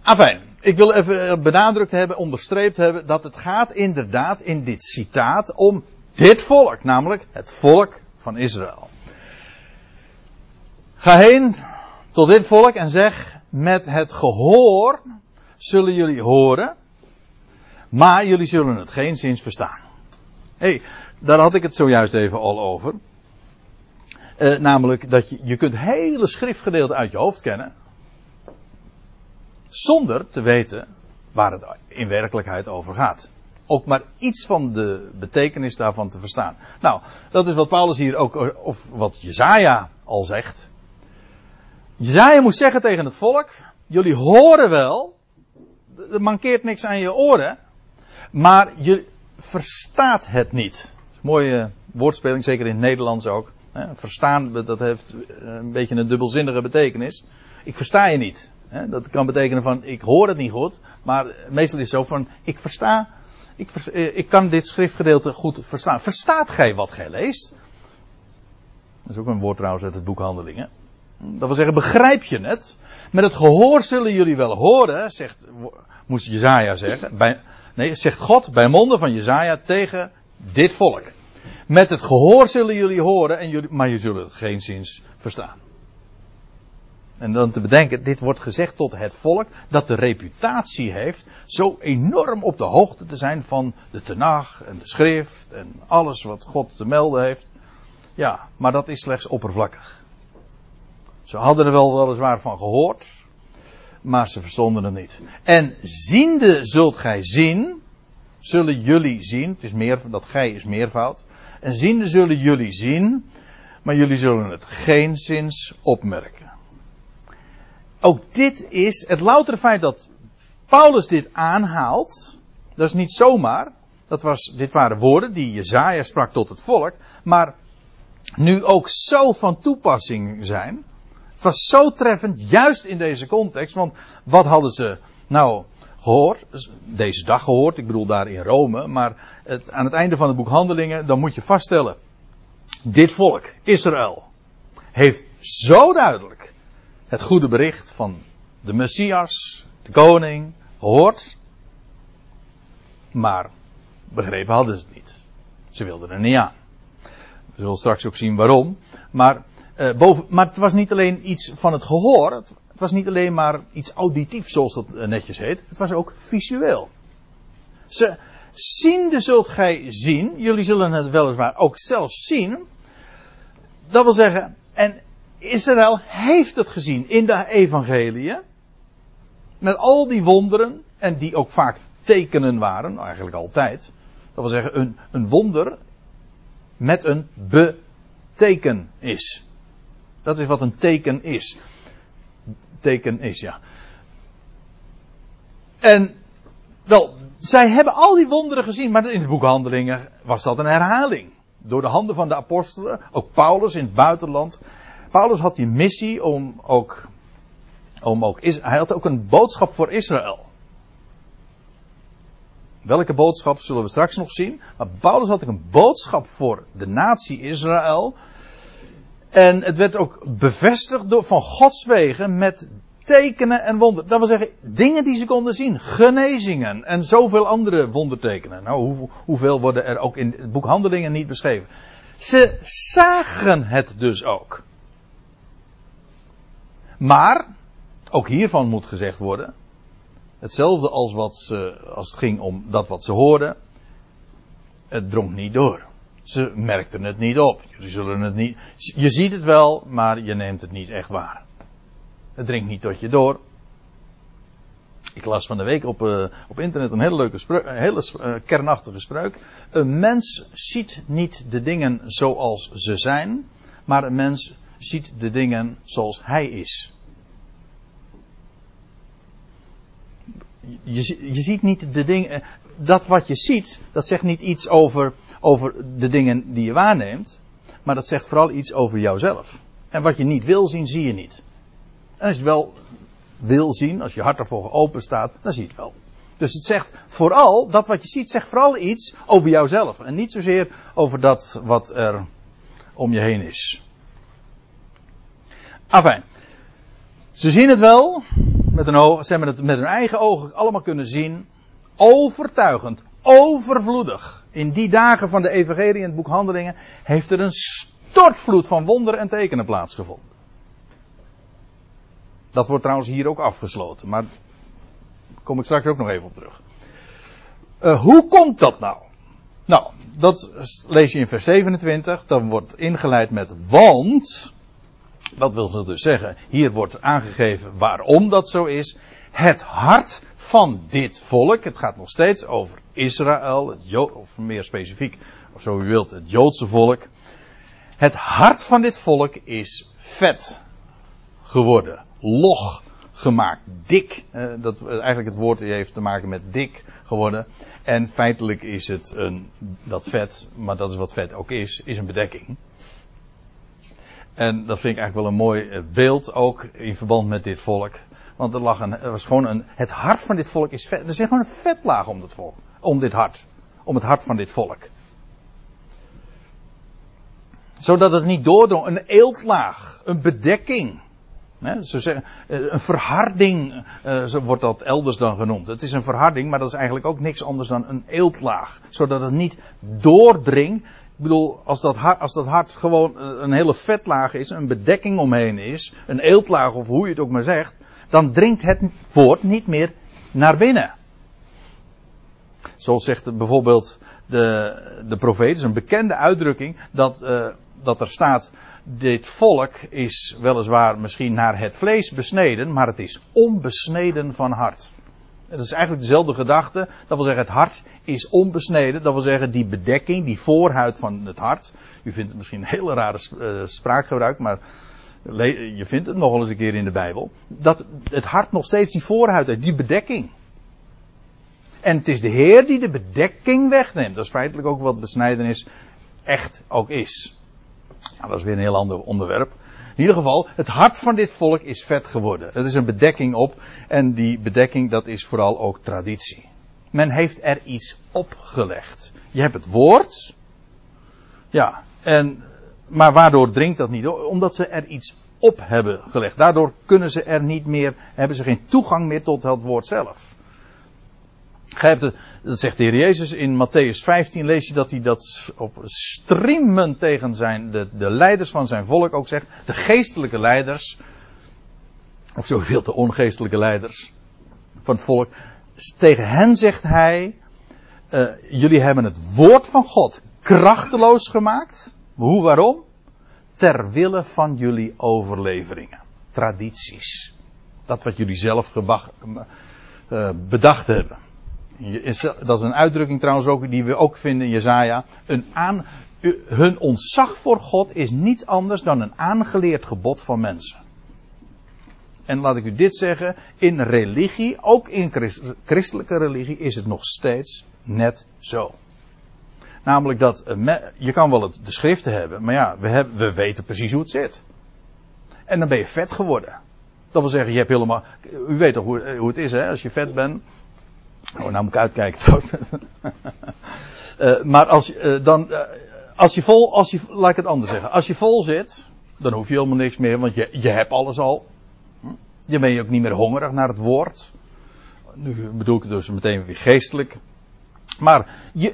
Afijn, ik wil even benadrukt hebben, onderstreept hebben, dat het gaat inderdaad in dit citaat om dit volk, namelijk het volk van Israël. Ga heen tot dit volk en zeg, met het gehoor zullen jullie horen maar jullie zullen het geen zins verstaan. Hé, hey, daar had ik het zojuist even al over. Uh, namelijk dat je, je kunt hele schriftgedeelten uit je hoofd kennen. Zonder te weten waar het in werkelijkheid over gaat. Ook maar iets van de betekenis daarvan te verstaan. Nou, dat is wat Paulus hier ook, eh, of wat Jezaja al zegt. Jezaja moet zeggen tegen het volk, jullie horen wel, er mankeert niks aan je oren, maar je verstaat het niet. Mooie woordspeling, zeker in het Nederlands ook. Verstaan, dat heeft een beetje een dubbelzinnige betekenis. Ik versta je niet. Dat kan betekenen van, ik hoor het niet goed. Maar meestal is het zo van, ik versta, ik, eh, ik kan dit schriftgedeelte goed verstaan. Verstaat gij wat gij leest? Dat is ook een woord trouwens uit het boek Handelingen. Dat wil zeggen, begrijp je het? Met het gehoor zullen jullie wel horen, zegt, moest Jezaja zeggen. Bij, Nee, zegt God bij monden van Jezaja tegen dit volk. Met het gehoor zullen jullie horen, en jullie, maar je zullen het geen zins verstaan. En dan te bedenken, dit wordt gezegd tot het volk dat de reputatie heeft zo enorm op de hoogte te zijn van de Tenach en de schrift en alles wat God te melden heeft. Ja, maar dat is slechts oppervlakkig. Ze hadden er wel weliswaar van gehoord, maar ze verstonden het niet. En ziende zult gij zien, zullen jullie zien, het is meer, dat gij is meervoud. En ziende zullen jullie zien, maar jullie zullen het geen zins opmerken. Ook dit is het loutere feit dat Paulus dit aanhaalt, dat is niet zomaar. Dat was, dit waren woorden die Jezaja sprak tot het volk, maar nu ook zo van toepassing zijn. Was zo treffend, juist in deze context, want wat hadden ze nou gehoord, deze dag gehoord, ik bedoel daar in Rome, maar het, aan het einde van het boek Handelingen, dan moet je vaststellen, dit volk, Israël, heeft zo duidelijk het goede bericht van de Messias, de koning, gehoord, maar begrepen hadden ze het niet. Ze wilden er niet aan. We zullen straks ook zien waarom. Maar, uh, boven, maar het was niet alleen iets van het gehoor. Het, was niet alleen maar iets auditief, zoals dat eh, netjes heet. Het was ook visueel. Ze, ziende zult gij zien. Jullie zullen het weliswaar ook zelfs zien. Dat wil zeggen, en Israël heeft het gezien in de evangelie. Met al die wonderen, en die ook vaak tekenen waren, eigenlijk altijd. Dat wil zeggen, een, een wonder met een beteken is. Dat is wat een teken is. Teken is, ja. En, wel, zij hebben al die wonderen gezien, maar in het boek Handelingen was dat een herhaling. Door de handen van de apostelen, ook Paulus in het buitenland. Paulus had die missie om ook, om ook, hij had ook een boodschap voor Israël. Welke boodschap zullen we straks nog zien. Maar Paulus had ook een boodschap voor de natie Israël. En het werd ook bevestigd door, van Gods wegen met tekenen en wonderen. Dat wil zeggen, dingen die ze konden zien. Genezingen en zoveel andere wondertekenen. Nou, hoe, hoeveel worden er ook in het boek Handelingen niet beschreven. Ze zagen het dus ook. Maar, ook hiervan moet gezegd worden. Hetzelfde als, wat ze, als het ging om dat wat ze hoorden. Het drong niet door. Ze merkten het niet op. Jullie zullen het niet. Je ziet het wel, maar je neemt het niet echt waar. Het dringt niet tot je door. Ik las van de week op, uh, op internet een hele leuke spreuk, een hele uh, kernachtige spreuk. Een mens ziet niet de dingen zoals ze zijn, maar een mens ziet de dingen zoals hij is. je, je ziet niet de dingen. Eh, dat wat je ziet, dat zegt niet iets over, over de dingen die je waarneemt. Maar dat zegt vooral iets over jouzelf. En wat je niet wil zien, zie je niet. En als je het wel wil zien, als je hart ervoor open staat, dan zie je het wel. Dus het zegt vooral, dat wat je ziet, zegt vooral iets over jouzelf. En niet zozeer over dat wat er om je heen is. Afijn. Ze zien het wel, met hun ogen, ze hebben het met hun eigen ogen allemaal kunnen zien. Overtuigend, overvloedig. In die dagen van de Evangelie in het boek Handelingen heeft er een stortvloed van wonderen en tekenen plaatsgevonden. Dat wordt trouwens hier ook afgesloten, maar daar kom ik straks ook nog even op terug. Uh, hoe komt dat nou? Nou, dat lees je in vers 27. Dan wordt ingeleid met want. Dat wil dus zeggen, hier wordt aangegeven waarom dat zo is. Het hart van dit volk, het gaat nog steeds over Israël, het of meer specifiek, of zo u wilt, het Joodse volk. Het hart van dit volk is vet geworden, log gemaakt, dik. Eh, dat, eigenlijk het woord heeft te maken met dik geworden. En feitelijk is het een, dat vet, maar dat is wat vet ook is, is een bedekking. En dat vind ik eigenlijk wel een mooi eh, beeld ook in verband met dit volk. Want er, lag een, er was gewoon een, het hart van dit volk is vet. Er is gewoon een vetlaag om dit volk. Om dit hart. Om het hart van dit volk. Zodat het niet doordrong. Een eeltlaag. Een bedekking. zeggen, eh, een verharding, eh, zo wordt dat elders dan genoemd. Het is een verharding, maar dat is eigenlijk ook niks anders dan een eeltlaag. Zodat het niet doordringt ik bedoel, als dat, hart, als dat hart gewoon een hele vetlaag is, een bedekking omheen is, een eeltlaag of hoe je het ook maar zegt, dan dringt het woord niet meer naar binnen. Zoals zegt bijvoorbeeld de, de profeet, is een bekende uitdrukking, dat, uh, dat er staat, dit volk is weliswaar misschien naar het vlees besneden, maar het is onbesneden van hart. Dat is eigenlijk dezelfde gedachte. Dat wil zeggen, het hart is onbesneden. Dat wil zeggen, die bedekking, die voorhuid van het hart. U vindt het misschien een hele rare uh, spraakgebruik, maar je vindt het nogal eens een keer in de Bijbel. Dat het hart nog steeds die voorhuid heeft, die bedekking. En het is de Heer die de bedekking wegneemt. Dat is feitelijk ook wat besnijdenis echt ook is. Nou, dat is weer een heel ander onderwerp. In ieder geval, het hart van dit volk is vet geworden. Er is een bedekking op. En die bedekking, dat is vooral ook traditie. Men heeft er iets opgelegd. Je hebt het woord. Ja, en, maar waardoor dringt dat niet? Omdat ze er iets op hebben gelegd. Daardoor kunnen ze er niet meer, hebben ze geen toegang meer tot het woord zelf. Het, dat zegt de Heer Jezus in Matthäus 15, lees je dat hij dat op streamen tegen zijn, de, de leiders van zijn volk ook zegt. De geestelijke leiders, of zo veel de ongeestelijke leiders van het volk. Tegen hen zegt hij, uh, jullie hebben het woord van God krachteloos gemaakt. Hoe, waarom? Ter wille van jullie overleveringen, tradities. Dat wat jullie zelf uh, bedacht hebben. Dat is een uitdrukking trouwens ook die we ook vinden in Jezaja. Een hun ontzag voor God is niet anders dan een aangeleerd gebod van mensen. En laat ik u dit zeggen, in religie, ook in christelijke religie, is het nog steeds net zo. Namelijk dat, je kan wel het, de schriften hebben, maar ja, we, hebben, we weten precies hoe het zit. En dan ben je vet geworden. Dat wil zeggen, je hebt helemaal, u weet toch hoe, hoe het is hè, als je vet bent, Oh, nou moet ik uitkijken. maar als, dan, als je vol, als je, laat ik het anders zeggen. Als je vol zit, dan hoef je helemaal niks meer, want je, je hebt alles al. Je bent je ook niet meer hongerig naar het woord. Nu bedoel ik het dus meteen weer geestelijk. Maar je,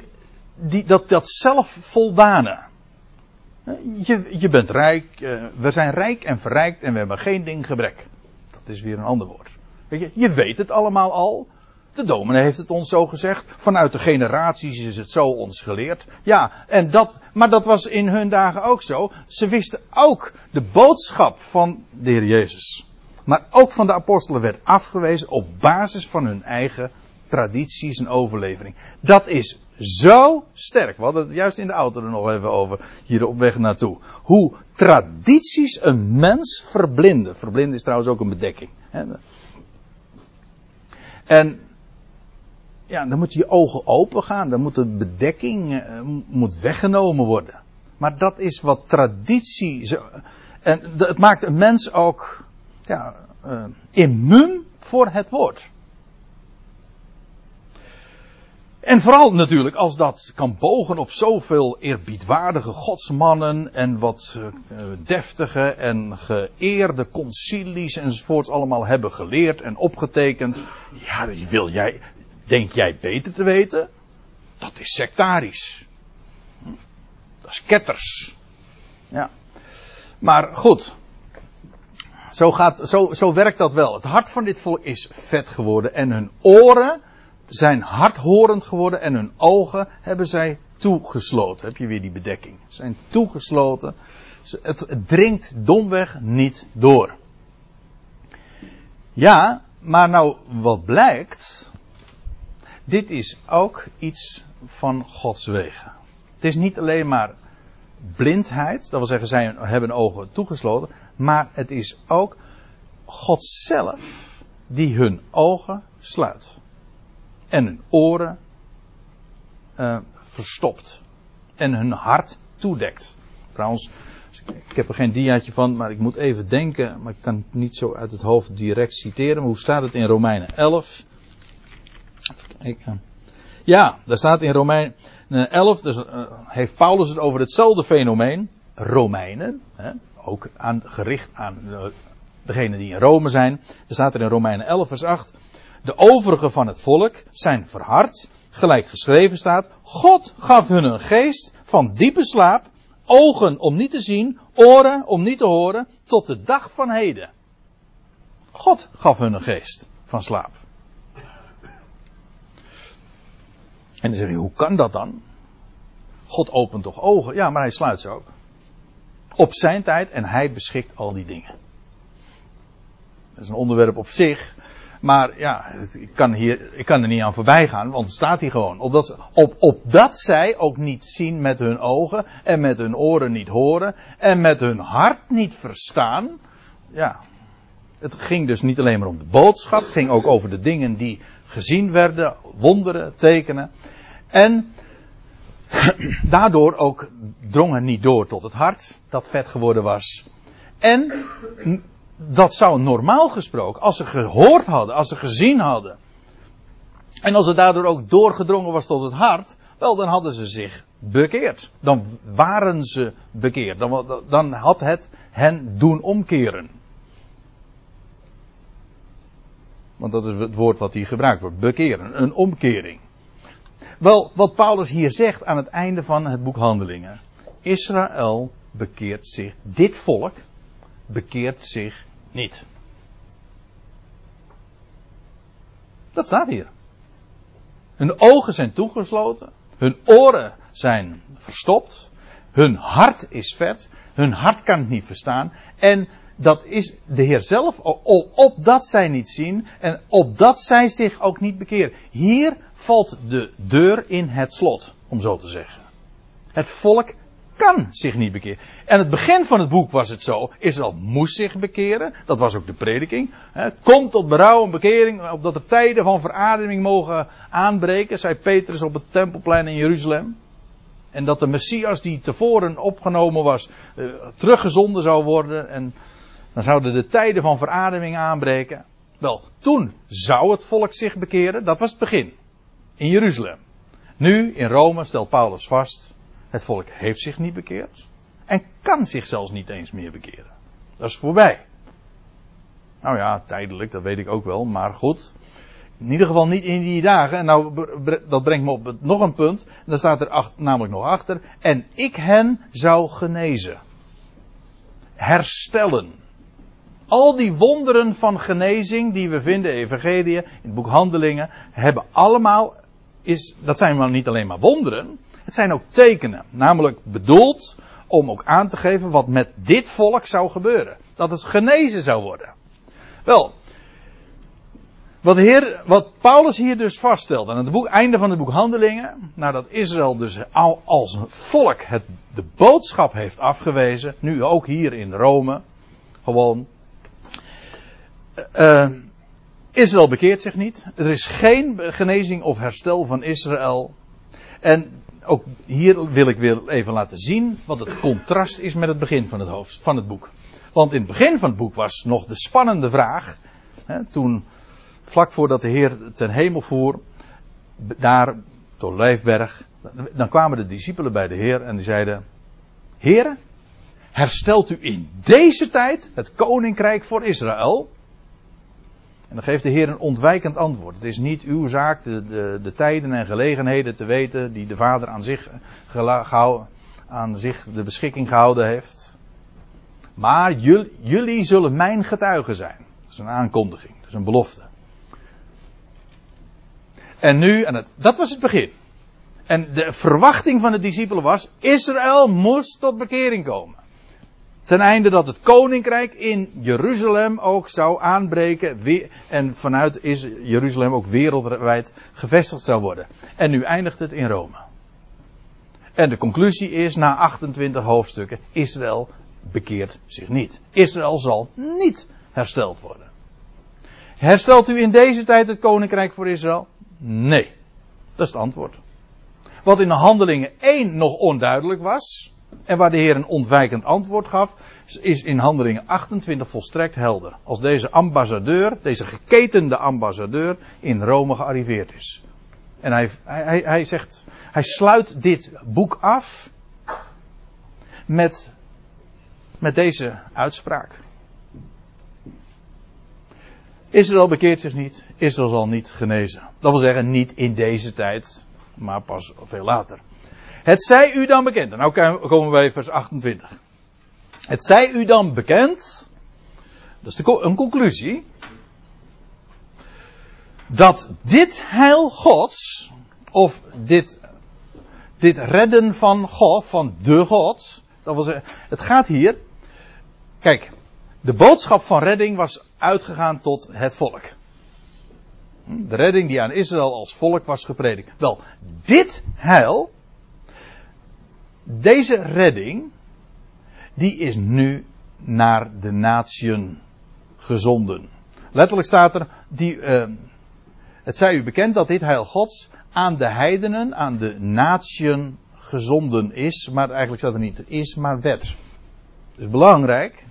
die, dat, dat zelfvoldane. Je, je bent rijk, we zijn rijk en verrijkt en we hebben geen ding gebrek. Dat is weer een ander woord. Weet je, je weet het allemaal al. De dominee heeft het ons zo gezegd. Vanuit de generaties is het zo ons geleerd. Ja, en dat, maar dat was in hun dagen ook zo. Ze wisten ook de boodschap van de Heer Jezus. Maar ook van de apostelen werd afgewezen op basis van hun eigen tradities en overlevering. Dat is zo sterk. We hadden het juist in de auto er nog even over, hier op weg naartoe. Hoe tradities een mens verblinden. Verblinden is trouwens ook een bedekking. En ja, dan moeten je ogen open gaan. Dan moet de bedekking uh, moet weggenomen worden. Maar dat is wat traditie. En het maakt een mens ook ja, uh, immuun voor het woord. En vooral natuurlijk als dat kan bogen op zoveel eerbiedwaardige godsmannen en wat uh, deftige en geëerde concilies enzovoorts allemaal hebben geleerd en opgetekend. Ja, wil jij, Denk jij beter te weten? Dat is sectarisch. Dat is ketters. Ja. Maar goed. Zo, gaat, zo, zo werkt dat wel. Het hart van dit volk is vet geworden. En hun oren zijn hardhorend geworden. En hun ogen hebben zij toegesloten. Heb je weer die bedekking. Zijn toegesloten. Het, dringt domweg niet door. Ja, maar nou wat blijkt dit is ook iets van Gods wegen. Het is niet alleen maar blindheid, dat wil zeggen zij hebben ogen toegesloten, maar het is ook God zelf die hun ogen sluit en hun oren uh, verstopt en hun hart toedekt. Trouwens, ik heb er geen diaatje van, maar ik moet even denken, maar ik kan het niet zo uit het hoofd direct citeren. Maar hoe staat het in Romeinen 11? Ik, uh, ja, daar staat in Romein 11, dus, uh, heeft Paulus het over hetzelfde fenomeen. Romeinen, hè, ook aan, gericht aan de, degenen die in Rome zijn. Er staat er in Romeinen 11 vers 8. De overigen van het volk zijn verhard, gelijk geschreven staat. God gaf hun een geest van diepe slaap, ogen om niet te zien, oren om niet te horen, tot de dag van heden. God gaf hun een geest van slaap. En dan zeg je, hoe kan dat dan? God opent toch ogen? Ja, maar hij sluit ze ook. Op zijn tijd en hij beschikt al die dingen. Dat is een onderwerp op zich. Maar ja, ik kan, hier, ik kan er niet aan voorbij gaan, want het staat hier gewoon. Opdat, op, opdat zij ook niet zien met hun ogen en met hun oren niet horen en met hun hart niet verstaan. Ja, het ging dus niet alleen maar om de boodschap, het ging ook over de dingen die gezien werden, wonderen, tekenen. En daardoor ook drongen niet door tot het hart, dat vet geworden was. En dat zou normaal gesproken, als ze gehoord hadden, als ze gezien hadden. En als het daardoor ook doorgedrongen was tot het hart, wel dan hadden ze zich bekeerd. Dan waren ze bekeerd. Dan, dan had het hen doen omkeren. Want dat is het woord wat hier gebruikt wordt. Bekeren. Een omkering. Wel, wat Paulus hier zegt aan het einde van het boek Handelingen. Israël bekeert zich. Dit volk bekeert zich niet. Dat staat hier. Hun ogen zijn toegesloten. Hun oren zijn verstopt. Hun hart is vet. Hun hart kan het niet verstaan. En dat is de Heer zelf, opdat zij niet zien en opdat zij zich ook niet bekeren. Hier valt de deur in het slot, om zo te zeggen. Het volk kan zich niet bekeren. En het begin van het boek was het zo. Israël moest zich bekeren. Dat was ook de prediking. Komt tot berouw en bekering. Opdat de tijden van verademing mogen aanbreken. Zei Petrus op het tempelplein in Jeruzalem. En dat de Messias die tevoren opgenomen was. Uh, teruggezonden zou worden. En dan zouden de tijden van verademing aanbreken. Wel, toen zou het volk zich bekeren. Dat was het begin. In Jeruzalem. Nu, in Rome, stelt Paulus vast. Het volk heeft zich niet bekeerd. En kan zich zelfs niet eens meer bekeren. Dat is voorbij. Nou ja, tijdelijk, dat weet ik ook wel. Maar goed. In ieder geval niet in die dagen. En nou, dat brengt me op nog een punt. Daar staat er namelijk nog achter. En ik hen zou genezen. Herstellen. Al die wonderen van genezing die we vinden in Evangelie, in het boek Handelingen, hebben allemaal, is, dat zijn wel niet alleen maar wonderen, het zijn ook tekenen. Namelijk bedoeld om ook aan te geven wat met dit volk zou gebeuren. Dat het genezen zou worden. Wel, wat, Heer, wat Paulus hier dus vaststelt aan het boek, einde van het boek Handelingen, nadat Israël dus al als volk het, de boodschap heeft afgewezen, nu ook hier in Rome, gewoon uh, Israël bekeert zich niet. Er is geen genezing of herstel van Israël. En ook hier wil ik weer even laten zien wat het contrast is met het begin van het, hoofd, van het boek. Want in het begin van het boek was nog de spannende vraag. Hè, toen, vlak voordat de Heer ten hemel voer, daar, door Leefberg, dan kwamen de discipelen bij de Heer en die zeiden: Heer, herstelt u in deze tijd het koninkrijk voor Israël? En dan geeft de Heer een ontwijkend antwoord. Het is niet uw zaak de, de, de tijden en gelegenheden te weten die de Vader aan zich, aan zich de beschikking gehouden heeft. Maar jullie, jullie zullen mijn getuigen zijn. Dat is een aankondiging, dat is een belofte. En nu, en het, dat was het begin. En de verwachting van de discipelen was, Israël moest tot bekering komen. Ten einde dat het koninkrijk in Jeruzalem ook zou aanbreken. En vanuit is Jeruzalem ook wereldwijd gevestigd zou worden. En nu eindigt het in Rome. En de conclusie is na 28 hoofdstukken: Israël bekeert zich niet. Israël zal niet hersteld worden. Herstelt u in deze tijd het koninkrijk voor Israël? Nee. Dat is het antwoord. Wat in de handelingen 1 nog onduidelijk was. En waar de Heer een ontwijkend antwoord gaf, is in handelingen 28 volstrekt helder. Als deze ambassadeur, deze geketende ambassadeur, in Rome gearriveerd is. En hij, hij, hij zegt, hij sluit dit boek af met, met deze uitspraak. Israël bekeert zich niet, Israël zal niet genezen. Dat wil zeggen, niet in deze tijd, maar pas veel later. Het zij u dan bekend. En nou komen we bij vers 28. Het zij u dan bekend. Dat is een conclusie. Dat dit heil Gods. Of dit, dit redden van God, van de God. Dat was, het gaat hier. Kijk, de boodschap van redding was uitgegaan tot het volk. Hm, de redding die aan Israël als volk was gepredikt. Wel, dit heil, deze redding, die is nu naar de natieën gezonden. Letterlijk staat er, die, uh, het zij u bekend dat dit heil Gods aan de heidenen, aan de natieën gezonden is. Maar eigenlijk staat er niet is, maar. Dat is belangrijk.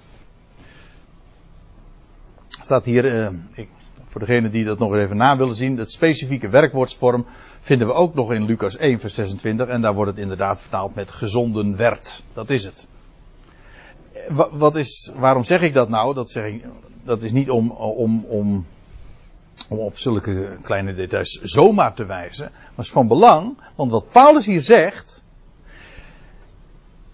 Staat hier, uh, ik, voor degenen die dat nog even na willen zien, het specifieke werkwoordsvorm vinden we ook nog in Lucas 1, vers 26. En daar wordt het inderdaad vertaald met gezonden werd. Dat is het. Wat is, waarom zeg ik dat nou? Dat, dat is niet om, om, om, om op zulke kleine details zomaar te wijzen. Maar is van belang, want wat Paulus hier zegt.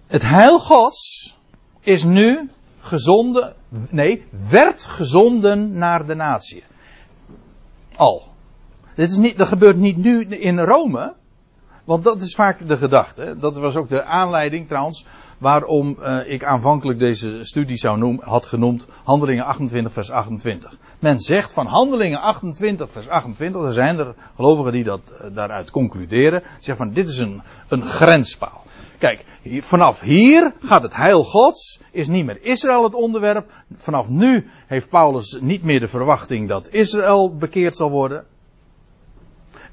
Het heil Gods is nu gezonden, nee, werd gezonden naar de natie. Al. Dit is niet, dat gebeurt niet nu in Rome. Want dat is vaak de gedachte. Dat was ook de aanleiding trouwens waarom uh, ik aanvankelijk deze studie zou noemen, had genoemd Handelingen 28 vers 28. Men zegt van Handelingen 28 vers 28, er zijn er gelovigen die dat uh, daaruit concluderen, zeggen van dit is een, een grenspaal. Kijk, vanaf hier gaat het heil Gods, is niet meer Israël het onderwerp. Vanaf nu heeft Paulus niet meer de verwachting dat Israël bekeerd zal worden.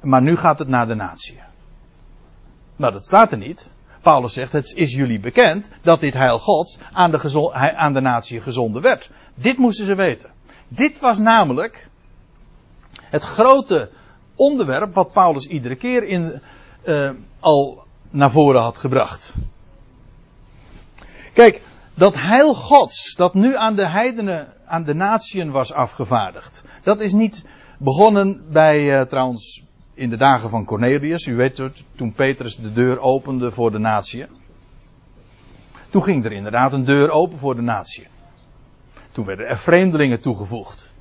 Maar nu gaat het naar de natie. Nou, dat staat er niet. Paulus zegt, het is jullie bekend dat dit heil Gods aan de, aan de natie gezonden werd. Dit moesten ze weten. Dit was namelijk het grote onderwerp wat Paulus iedere keer in, uh, al naar voren had gebracht. Kijk, dat heil Gods, dat nu aan de heidenen, aan de natieën was afgevaardigd. Dat is niet begonnen bij, uh, trouwens, in de dagen van Cornelius. U weet het, toen Petrus de deur opende voor de natie. Toen ging er inderdaad een deur open voor de natie. Toen werden er vreemdelingen toegevoegd.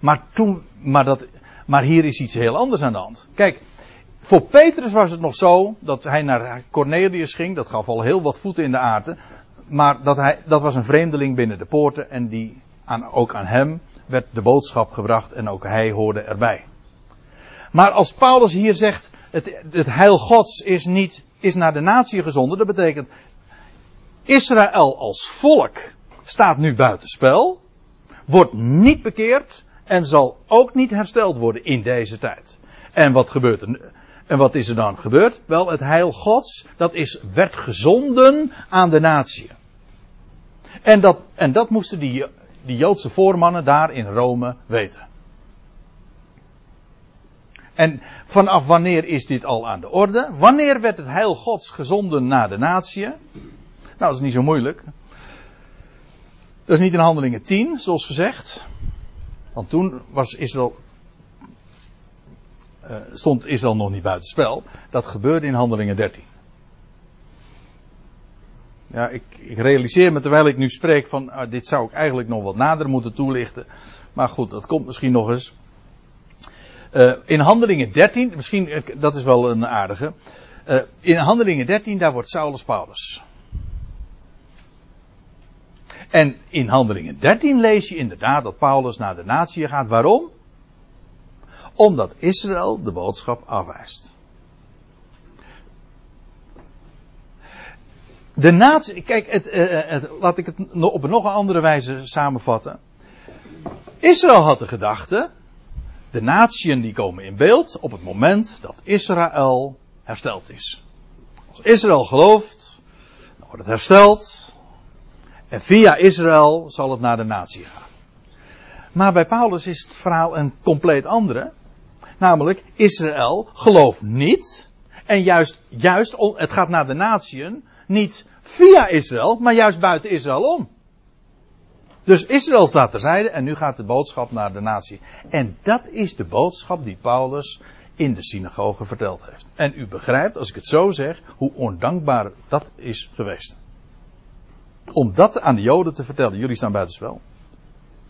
Maar, toen, maar, dat, maar hier is iets heel anders aan de hand. Kijk, voor Petrus was het nog zo dat hij naar Cornelius ging. Dat gaf al heel wat voeten in de aarde. Maar dat, hij, dat was een vreemdeling binnen de poorten. En die, aan, ook aan hem werd de boodschap gebracht. En ook hij hoorde erbij. Maar als Paulus hier zegt, het, het heil Gods is niet, is naar de natie gezonden, dat betekent, Israël als volk staat nu buitenspel, wordt niet bekeerd en zal ook niet hersteld worden in deze tijd. En wat gebeurt er? En wat is er dan gebeurd? Wel, het heil Gods, dat is, werd gezonden aan de natie. En dat, en dat moesten die, Joodse voormannen daar in Rome weten. En vanaf wanneer is dit al aan de orde? Wanneer werd het heil Gods gezonden naar de natie? Nou, dat is niet zo moeilijk. Dat is niet in Handelingen 10, zoals gezegd. Want toen was Israël, uh, stond Israël nog niet buiten spel. Dat gebeurde in Handelingen 13. Ja, ik, ik realiseer me terwijl ik nu spreek van, uh, dit zou ik eigenlijk nog wat nader moeten toelichten. Maar goed, dat komt misschien nog eens. Uh, in Handelingen 13, misschien, uh, dat is wel een aardige. In Handelingen 13, daar wordt Saulus Paulus. En in Handelingen 13 lees je inderdaad dat Paulus naar de natie gaat. Waarom? Omdat Israël de boodschap afwijst. De natie, kijk, het, het, laat ik het op een nog andere wijze samenvatten. Israël had de gedachte, de natieën die komen in beeld op het moment dat Israël hersteld is. Als Israël gelooft, dan wordt het hersteld. En via Israël zal het naar de natie gaan. Maar bij Paulus is het verhaal een compleet andere. Namelijk, Israël gelooft niet. En juist, juist, het gaat naar de natieën. Niet via Israël, maar juist buiten Israël om. Dus Israël staat terzijde en nu gaat de boodschap naar de natie. En dat is de boodschap die Paulus in de synagoge verteld heeft. En u begrijpt, als ik het zo zeg, hoe ondankbaar dat is geweest. Om dat aan de Joden te vertellen. Jullie staan buitenspel.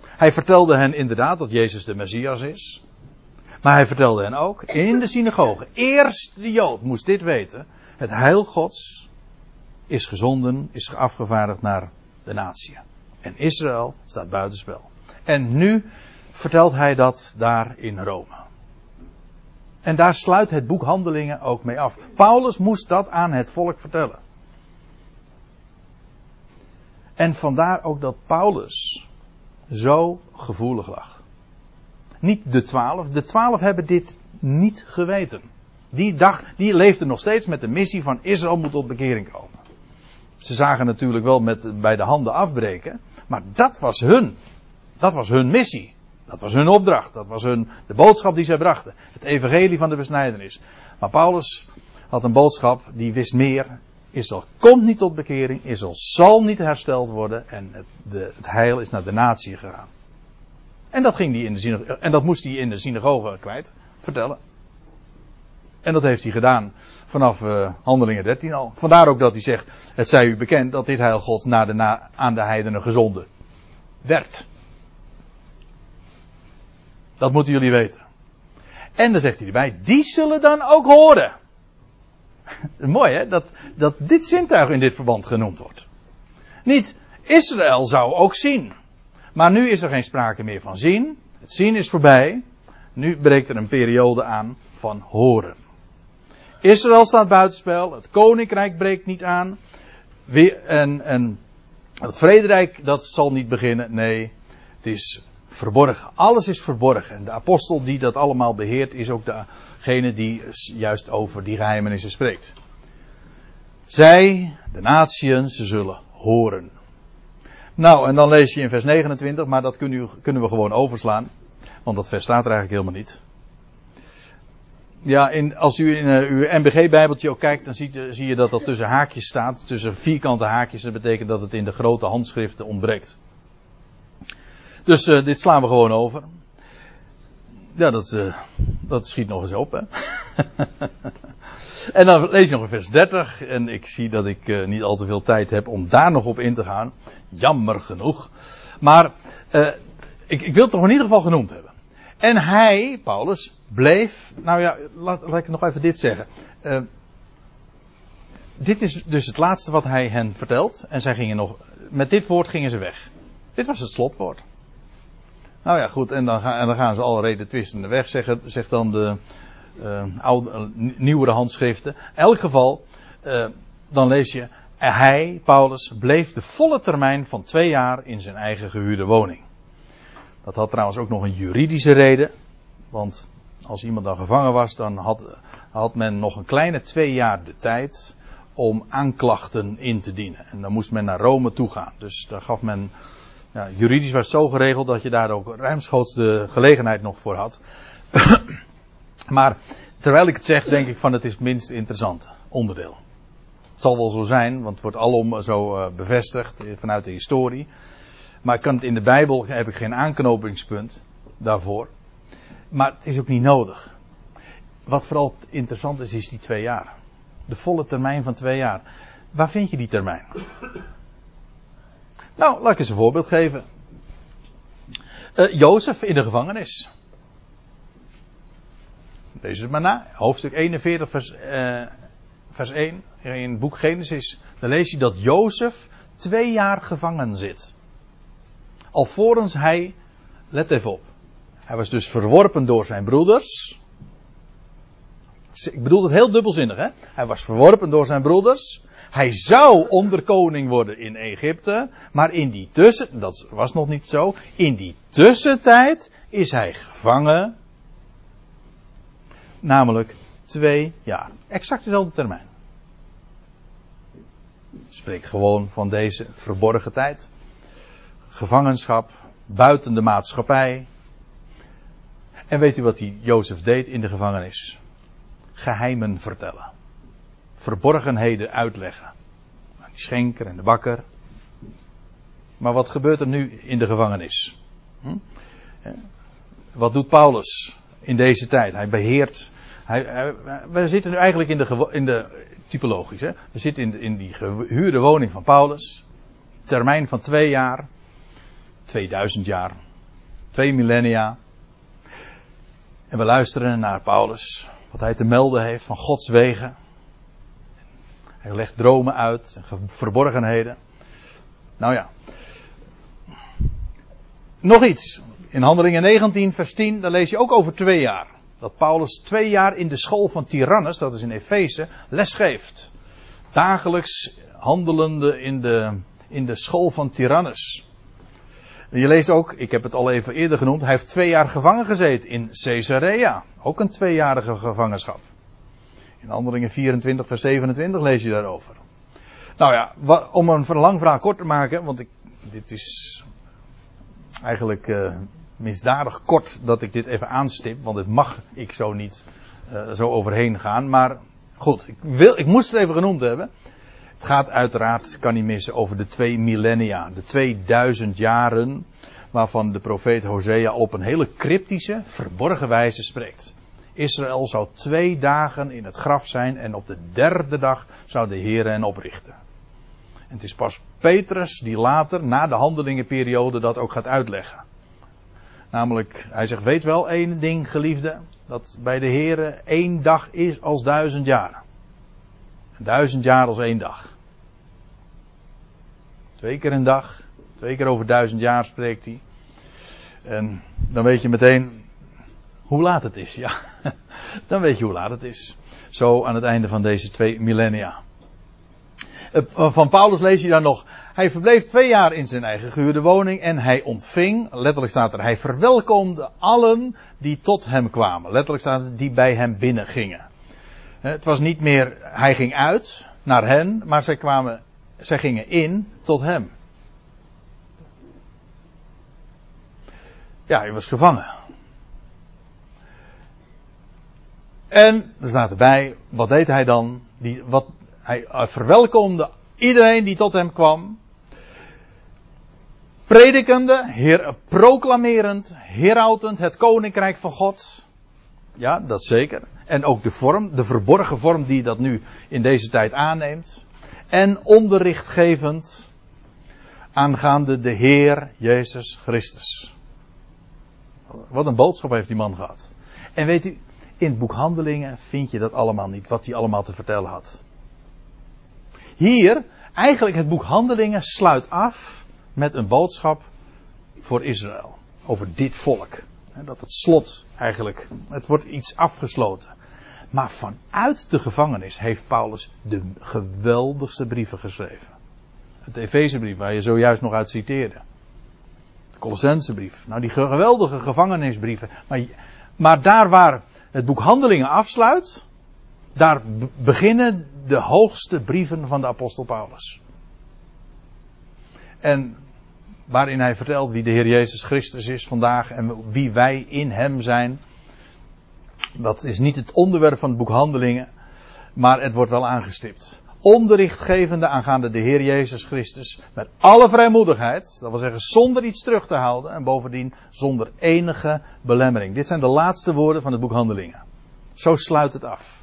Hij vertelde hen inderdaad dat Jezus de Messias is. Maar hij vertelde hen ook in de synagoge. Eerst de Jood moest dit weten. Het heil Gods is gezonden, is afgevaardigd naar de natie. En Israël staat buitenspel. En nu vertelt hij dat daar in Rome. En daar sluit het boek Handelingen ook mee af. Paulus moest dat aan het volk vertellen. En vandaar ook dat Paulus zo gevoelig lag. Niet de twaalf. De twaalf hebben dit niet geweten. Die dag, die leefden nog steeds met de missie van Israël moet tot bekering komen. Ze zagen natuurlijk wel met, bij de handen afbreken. Maar dat was hun. Dat was hun missie. Dat was hun opdracht. Dat was hun, de boodschap die zij brachten. Het evangelie van de besnijdenis. Maar Paulus had een boodschap die wist meer. Israël komt niet tot bekering. Israël zal niet hersteld worden. En het, de, het heil is naar de natie gegaan. En dat, ging die in de synagoge, en dat moest hij in de synagoge kwijt vertellen. En dat heeft hij gedaan vanaf uh, Handelingen 13 al. Vandaar ook dat hij zegt: Het zij u bekend dat dit heil God naar de na, aan de heidenen gezonden werd. Dat moeten jullie weten. En dan zegt hij erbij: Die zullen dan ook horen. Mooi hè, dat, dat dit zintuig in dit verband genoemd wordt. Niet Israël zou ook zien. Maar nu is er geen sprake meer van zien. Het zien is voorbij. Nu breekt er een periode aan van horen. Israël staat buitenspel. Het koninkrijk breekt niet aan. En, en het vrederijk dat zal niet beginnen. Nee, het is verborgen. Alles is verborgen. En de apostel die dat allemaal beheert is ook degene die juist over die geheimenissen spreekt. Zij, de natieën, ze zullen horen. Nou, en dan lees je in vers 29, maar dat kunnen, kunnen we gewoon overslaan. Want dat vers staat er eigenlijk helemaal niet. Ja, in, als u in uh, uw MBG-bijbeltje ook kijkt, dan ziet, zie je dat dat tussen haakjes staat. Tussen vierkante haakjes. Dat betekent dat het in de grote handschriften ontbreekt. Dus uh, dit slaan we gewoon over. Ja, dat, uh, dat schiet nog eens op, hè. en dan lees je nog in vers 30. En ik zie dat ik uh, niet al te veel tijd heb om daar nog op in te gaan. Jammer genoeg. Maar ik, ik wil het toch in ieder geval genoemd hebben. En hij, Paulus, bleef. Nou ja, laat, laat ik nog even dit zeggen. dit is dus het laatste wat hij hen vertelt. En zij gingen nog. Met dit woord gingen ze weg. Dit was het slotwoord. Nou ja, goed, en dan, gaan, en dan gaan ze alle reden twistende weg, zegt dan de uh, oude, uh, nieuwere handschriften. In elk geval, uh, dan lees je, hij, Paulus, bleef de volle termijn van twee jaar in zijn eigen gehuurde woning. Dat had trouwens ook nog een juridische reden, want als iemand dan gevangen was, dan had, had men nog een kleine twee jaar de tijd om aanklachten in te dienen. En dan moest men naar Rome toe gaan. Dus daar gaf men ja, juridisch was het zo geregeld dat je daar ook ruimschoots de gelegenheid nog voor had. Maar terwijl ik het zeg, denk ik van het is het minst interessante onderdeel. Het zal wel zo zijn, want het wordt alom zo uh, bevestigd vanuit de historie. Maar ik kan het in de Bijbel heb ik geen aanknopingspunt daarvoor. Maar het is ook niet nodig. Wat vooral interessant is, is die twee jaar. De volle termijn van twee jaar. Waar vind je die termijn? Nou, laat ik eens een voorbeeld geven. Uh, Jozef in de gevangenis. Lees het maar na. Hoofdstuk 41, vers, uh, vers 1 in het boek Genesis. Dan lees je dat Jozef twee jaar gevangen zit. Alvorens hij, let even op. Hij was dus verworpen door zijn broeders. Ik bedoel het heel dubbelzinnig, hè? Hij was verworpen door zijn broeders. Hij zou onderkoning worden in Egypte, maar in die tussen, dat was nog niet zo, in die tussentijd is hij gevangen, namelijk twee jaar. Exact dezelfde termijn. Spreekt gewoon van deze verborgen tijd. Gevangenschap, buiten de maatschappij. En weet u wat die Jozef deed in de gevangenis? Geheimen vertellen verborgenheden uitleggen. Die schenker en de bakker. Maar wat gebeurt er nu in de gevangenis? Hm? Wat doet Paulus in deze tijd? Hij beheert. Hij, we zitten nu eigenlijk in de, in de typologisch. Hè? We zitten in, in die gehuurde woning van Paulus. Termijn van twee jaar. 2000 jaar. Twee millennia. En we luisteren naar Paulus. Wat hij te melden heeft van Gods wegen. Hij legt dromen uit, verborgenheden. Nou ja. Nog iets. In Handelingen 19, vers 10, daar lees je ook over twee jaar. Dat Paulus twee jaar in de school van Tyrannus, dat is in Efeze, lesgeeft. Dagelijks handelende in de, in de school van Tyrannus. Je leest ook, ik heb het al even eerder genoemd, hij heeft twee jaar gevangen gezeten in Caesarea. Ook een tweejarige gevangenschap. In Handelingen 24, vers 27 lees je daarover. Nou ja, om een lang verhaal kort te maken, want ik, dit is eigenlijk uh, misdadig kort dat ik dit even aanstip, want het mag ik zo niet uh, zo overheen gaan. Maar goed, ik, wil, ik moest het even genoemd hebben. Het gaat uiteraard, kan niet missen, over de twee millennia, de 2000 jaren, waarvan de profeet Hosea op een hele cryptische, verborgen wijze spreekt. Israël zou twee dagen in het graf zijn en op de derde dag zou de Heer hen oprichten. En het is pas Petrus die later, na de handelingenperiode, dat ook gaat uitleggen. Namelijk, hij zegt, weet wel één ding, geliefde, dat bij de Heer één dag is als duizend jaren. Duizend jaar als één dag. Twee keer een dag, twee keer over duizend jaar spreekt hij. En dan weet je meteen hoe laat het is, ja. Dan weet je hoe laat het is. Zo aan het einde van deze twee millennia. Eh, van Paulus lees je dan nog. Hij verbleef twee jaar in zijn eigen gehuurde woning en hij ontving, letterlijk staat er, hij verwelkomde allen die tot hem kwamen. Letterlijk staat er, die bij hem binnengingen. Het was niet meer, hij ging uit naar hen, maar zij kwamen, zij gingen in tot hem. Ja, hij was gevangen. En er staat erbij, wat deed hij dan? Die, wat, hij verwelkomde iedereen die tot hem kwam. Predikende, her, proclamerend, herautend het koninkrijk van God. Ja, dat zeker. En ook de vorm, de verborgen vorm die dat nu in deze tijd aanneemt. En onderrichtgevend aangaande de Heer Jezus Christus. Wat een boodschap heeft die man gehad. En weet u, in het boek Handelingen vind je dat allemaal niet, wat hij allemaal te vertellen had. Hier, eigenlijk het boek Handelingen sluit af met een boodschap voor Israël. Over dit volk. Dat het slot eigenlijk, het wordt iets afgesloten. Maar vanuit de gevangenis heeft Paulus de geweldigste brieven geschreven. Het Efezebrief, waar je zojuist nog uit citeerde. De Colossensebrief. Nou, die geweldige gevangenisbrieven. Maar, maar daar waar het boek Handelingen afsluit, daar beginnen de hoogste brieven van de apostel Paulus. En waarin hij vertelt wie de Heer Jezus Christus is vandaag en wie wij in Hem zijn. Dat is niet het onderwerp van het boek Handelingen, maar het wordt wel aangestipt. Onderrichtgevende aangaande de Heer Jezus Christus met alle vrijmoedigheid, dat wil zeggen zonder iets terug te houden en bovendien zonder enige belemmering. Dit zijn de laatste woorden van het boek Handelingen. Zo sluit het af.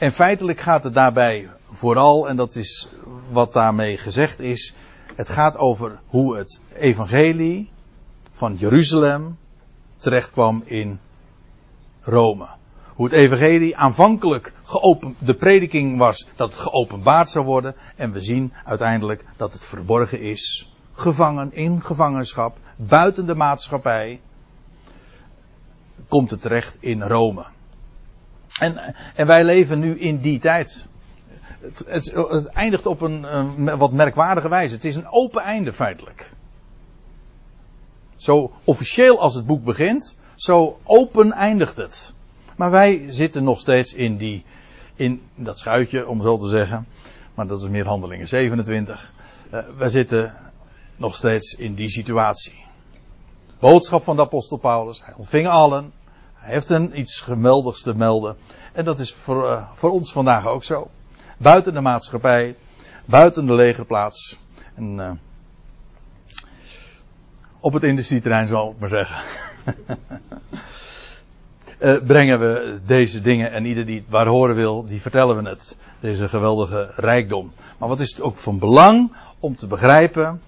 En feitelijk gaat het daarbij vooral, en dat is wat daarmee gezegd is, het gaat over hoe het evangelie van Jeruzalem terechtkwam in Rome. Hoe het evangelie aanvankelijk geopen, de prediking was dat het geopenbaard zou worden. En we zien uiteindelijk dat het verborgen is. Gevangen in gevangenschap, buiten de maatschappij. Komt het terecht in Rome. En, en wij leven nu in die tijd. Het, het, eindigt op een, wat merkwaardige wijze. Het is een open einde feitelijk. Zo officieel als het boek begint, zo open eindigt het. Maar wij zitten nog steeds in die, in dat schuitje, om zo te zeggen. Maar dat is meer handelingen 27. Uh, wij zitten nog steeds in die situatie. Boodschap van de apostel Paulus. Hij ontving allen. Hij heeft een iets geweldigs te melden. En dat is voor, uh, voor ons vandaag ook zo. Buiten de maatschappij. Buiten de legerplaats. En, uh, op het industrieterrein zal ik maar zeggen. uh, brengen we deze dingen en ieder die het waar horen wil, die vertellen we het. Deze geweldige rijkdom. Maar wat is het ook van belang om te begrijpen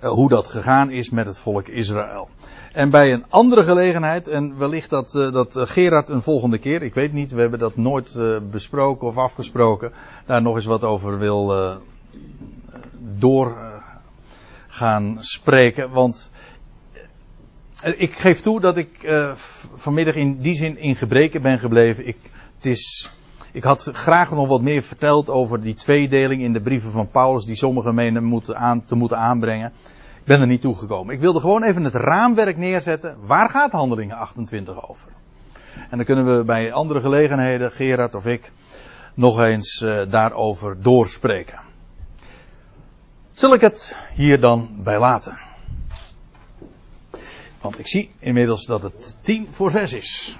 hoe dat gegaan is met het volk Israël. En bij een andere gelegenheid, en wellicht dat, uh, dat Gerard een volgende keer, ik weet niet, we hebben dat nooit uh, besproken of afgesproken, daar nog eens wat over wil uh, door gaan spreken. Want ik geef toe dat ik vanmiddag in die zin in gebreken ben gebleven. Ik, het is, ik had graag nog wat meer verteld over die tweedeling in de brieven van Paulus, die sommigen menen moeten aan, te moeten aanbrengen. Ben er niet toegekomen. Ik wilde gewoon even het raamwerk neerzetten. Waar gaat handelingen 28 over? En dan kunnen we bij andere gelegenheden, Gerard of ik, nog eens uh, daarover doorspreken. Zal ik het hier dan bij laten? Want ik zie inmiddels dat het tien voor zes is.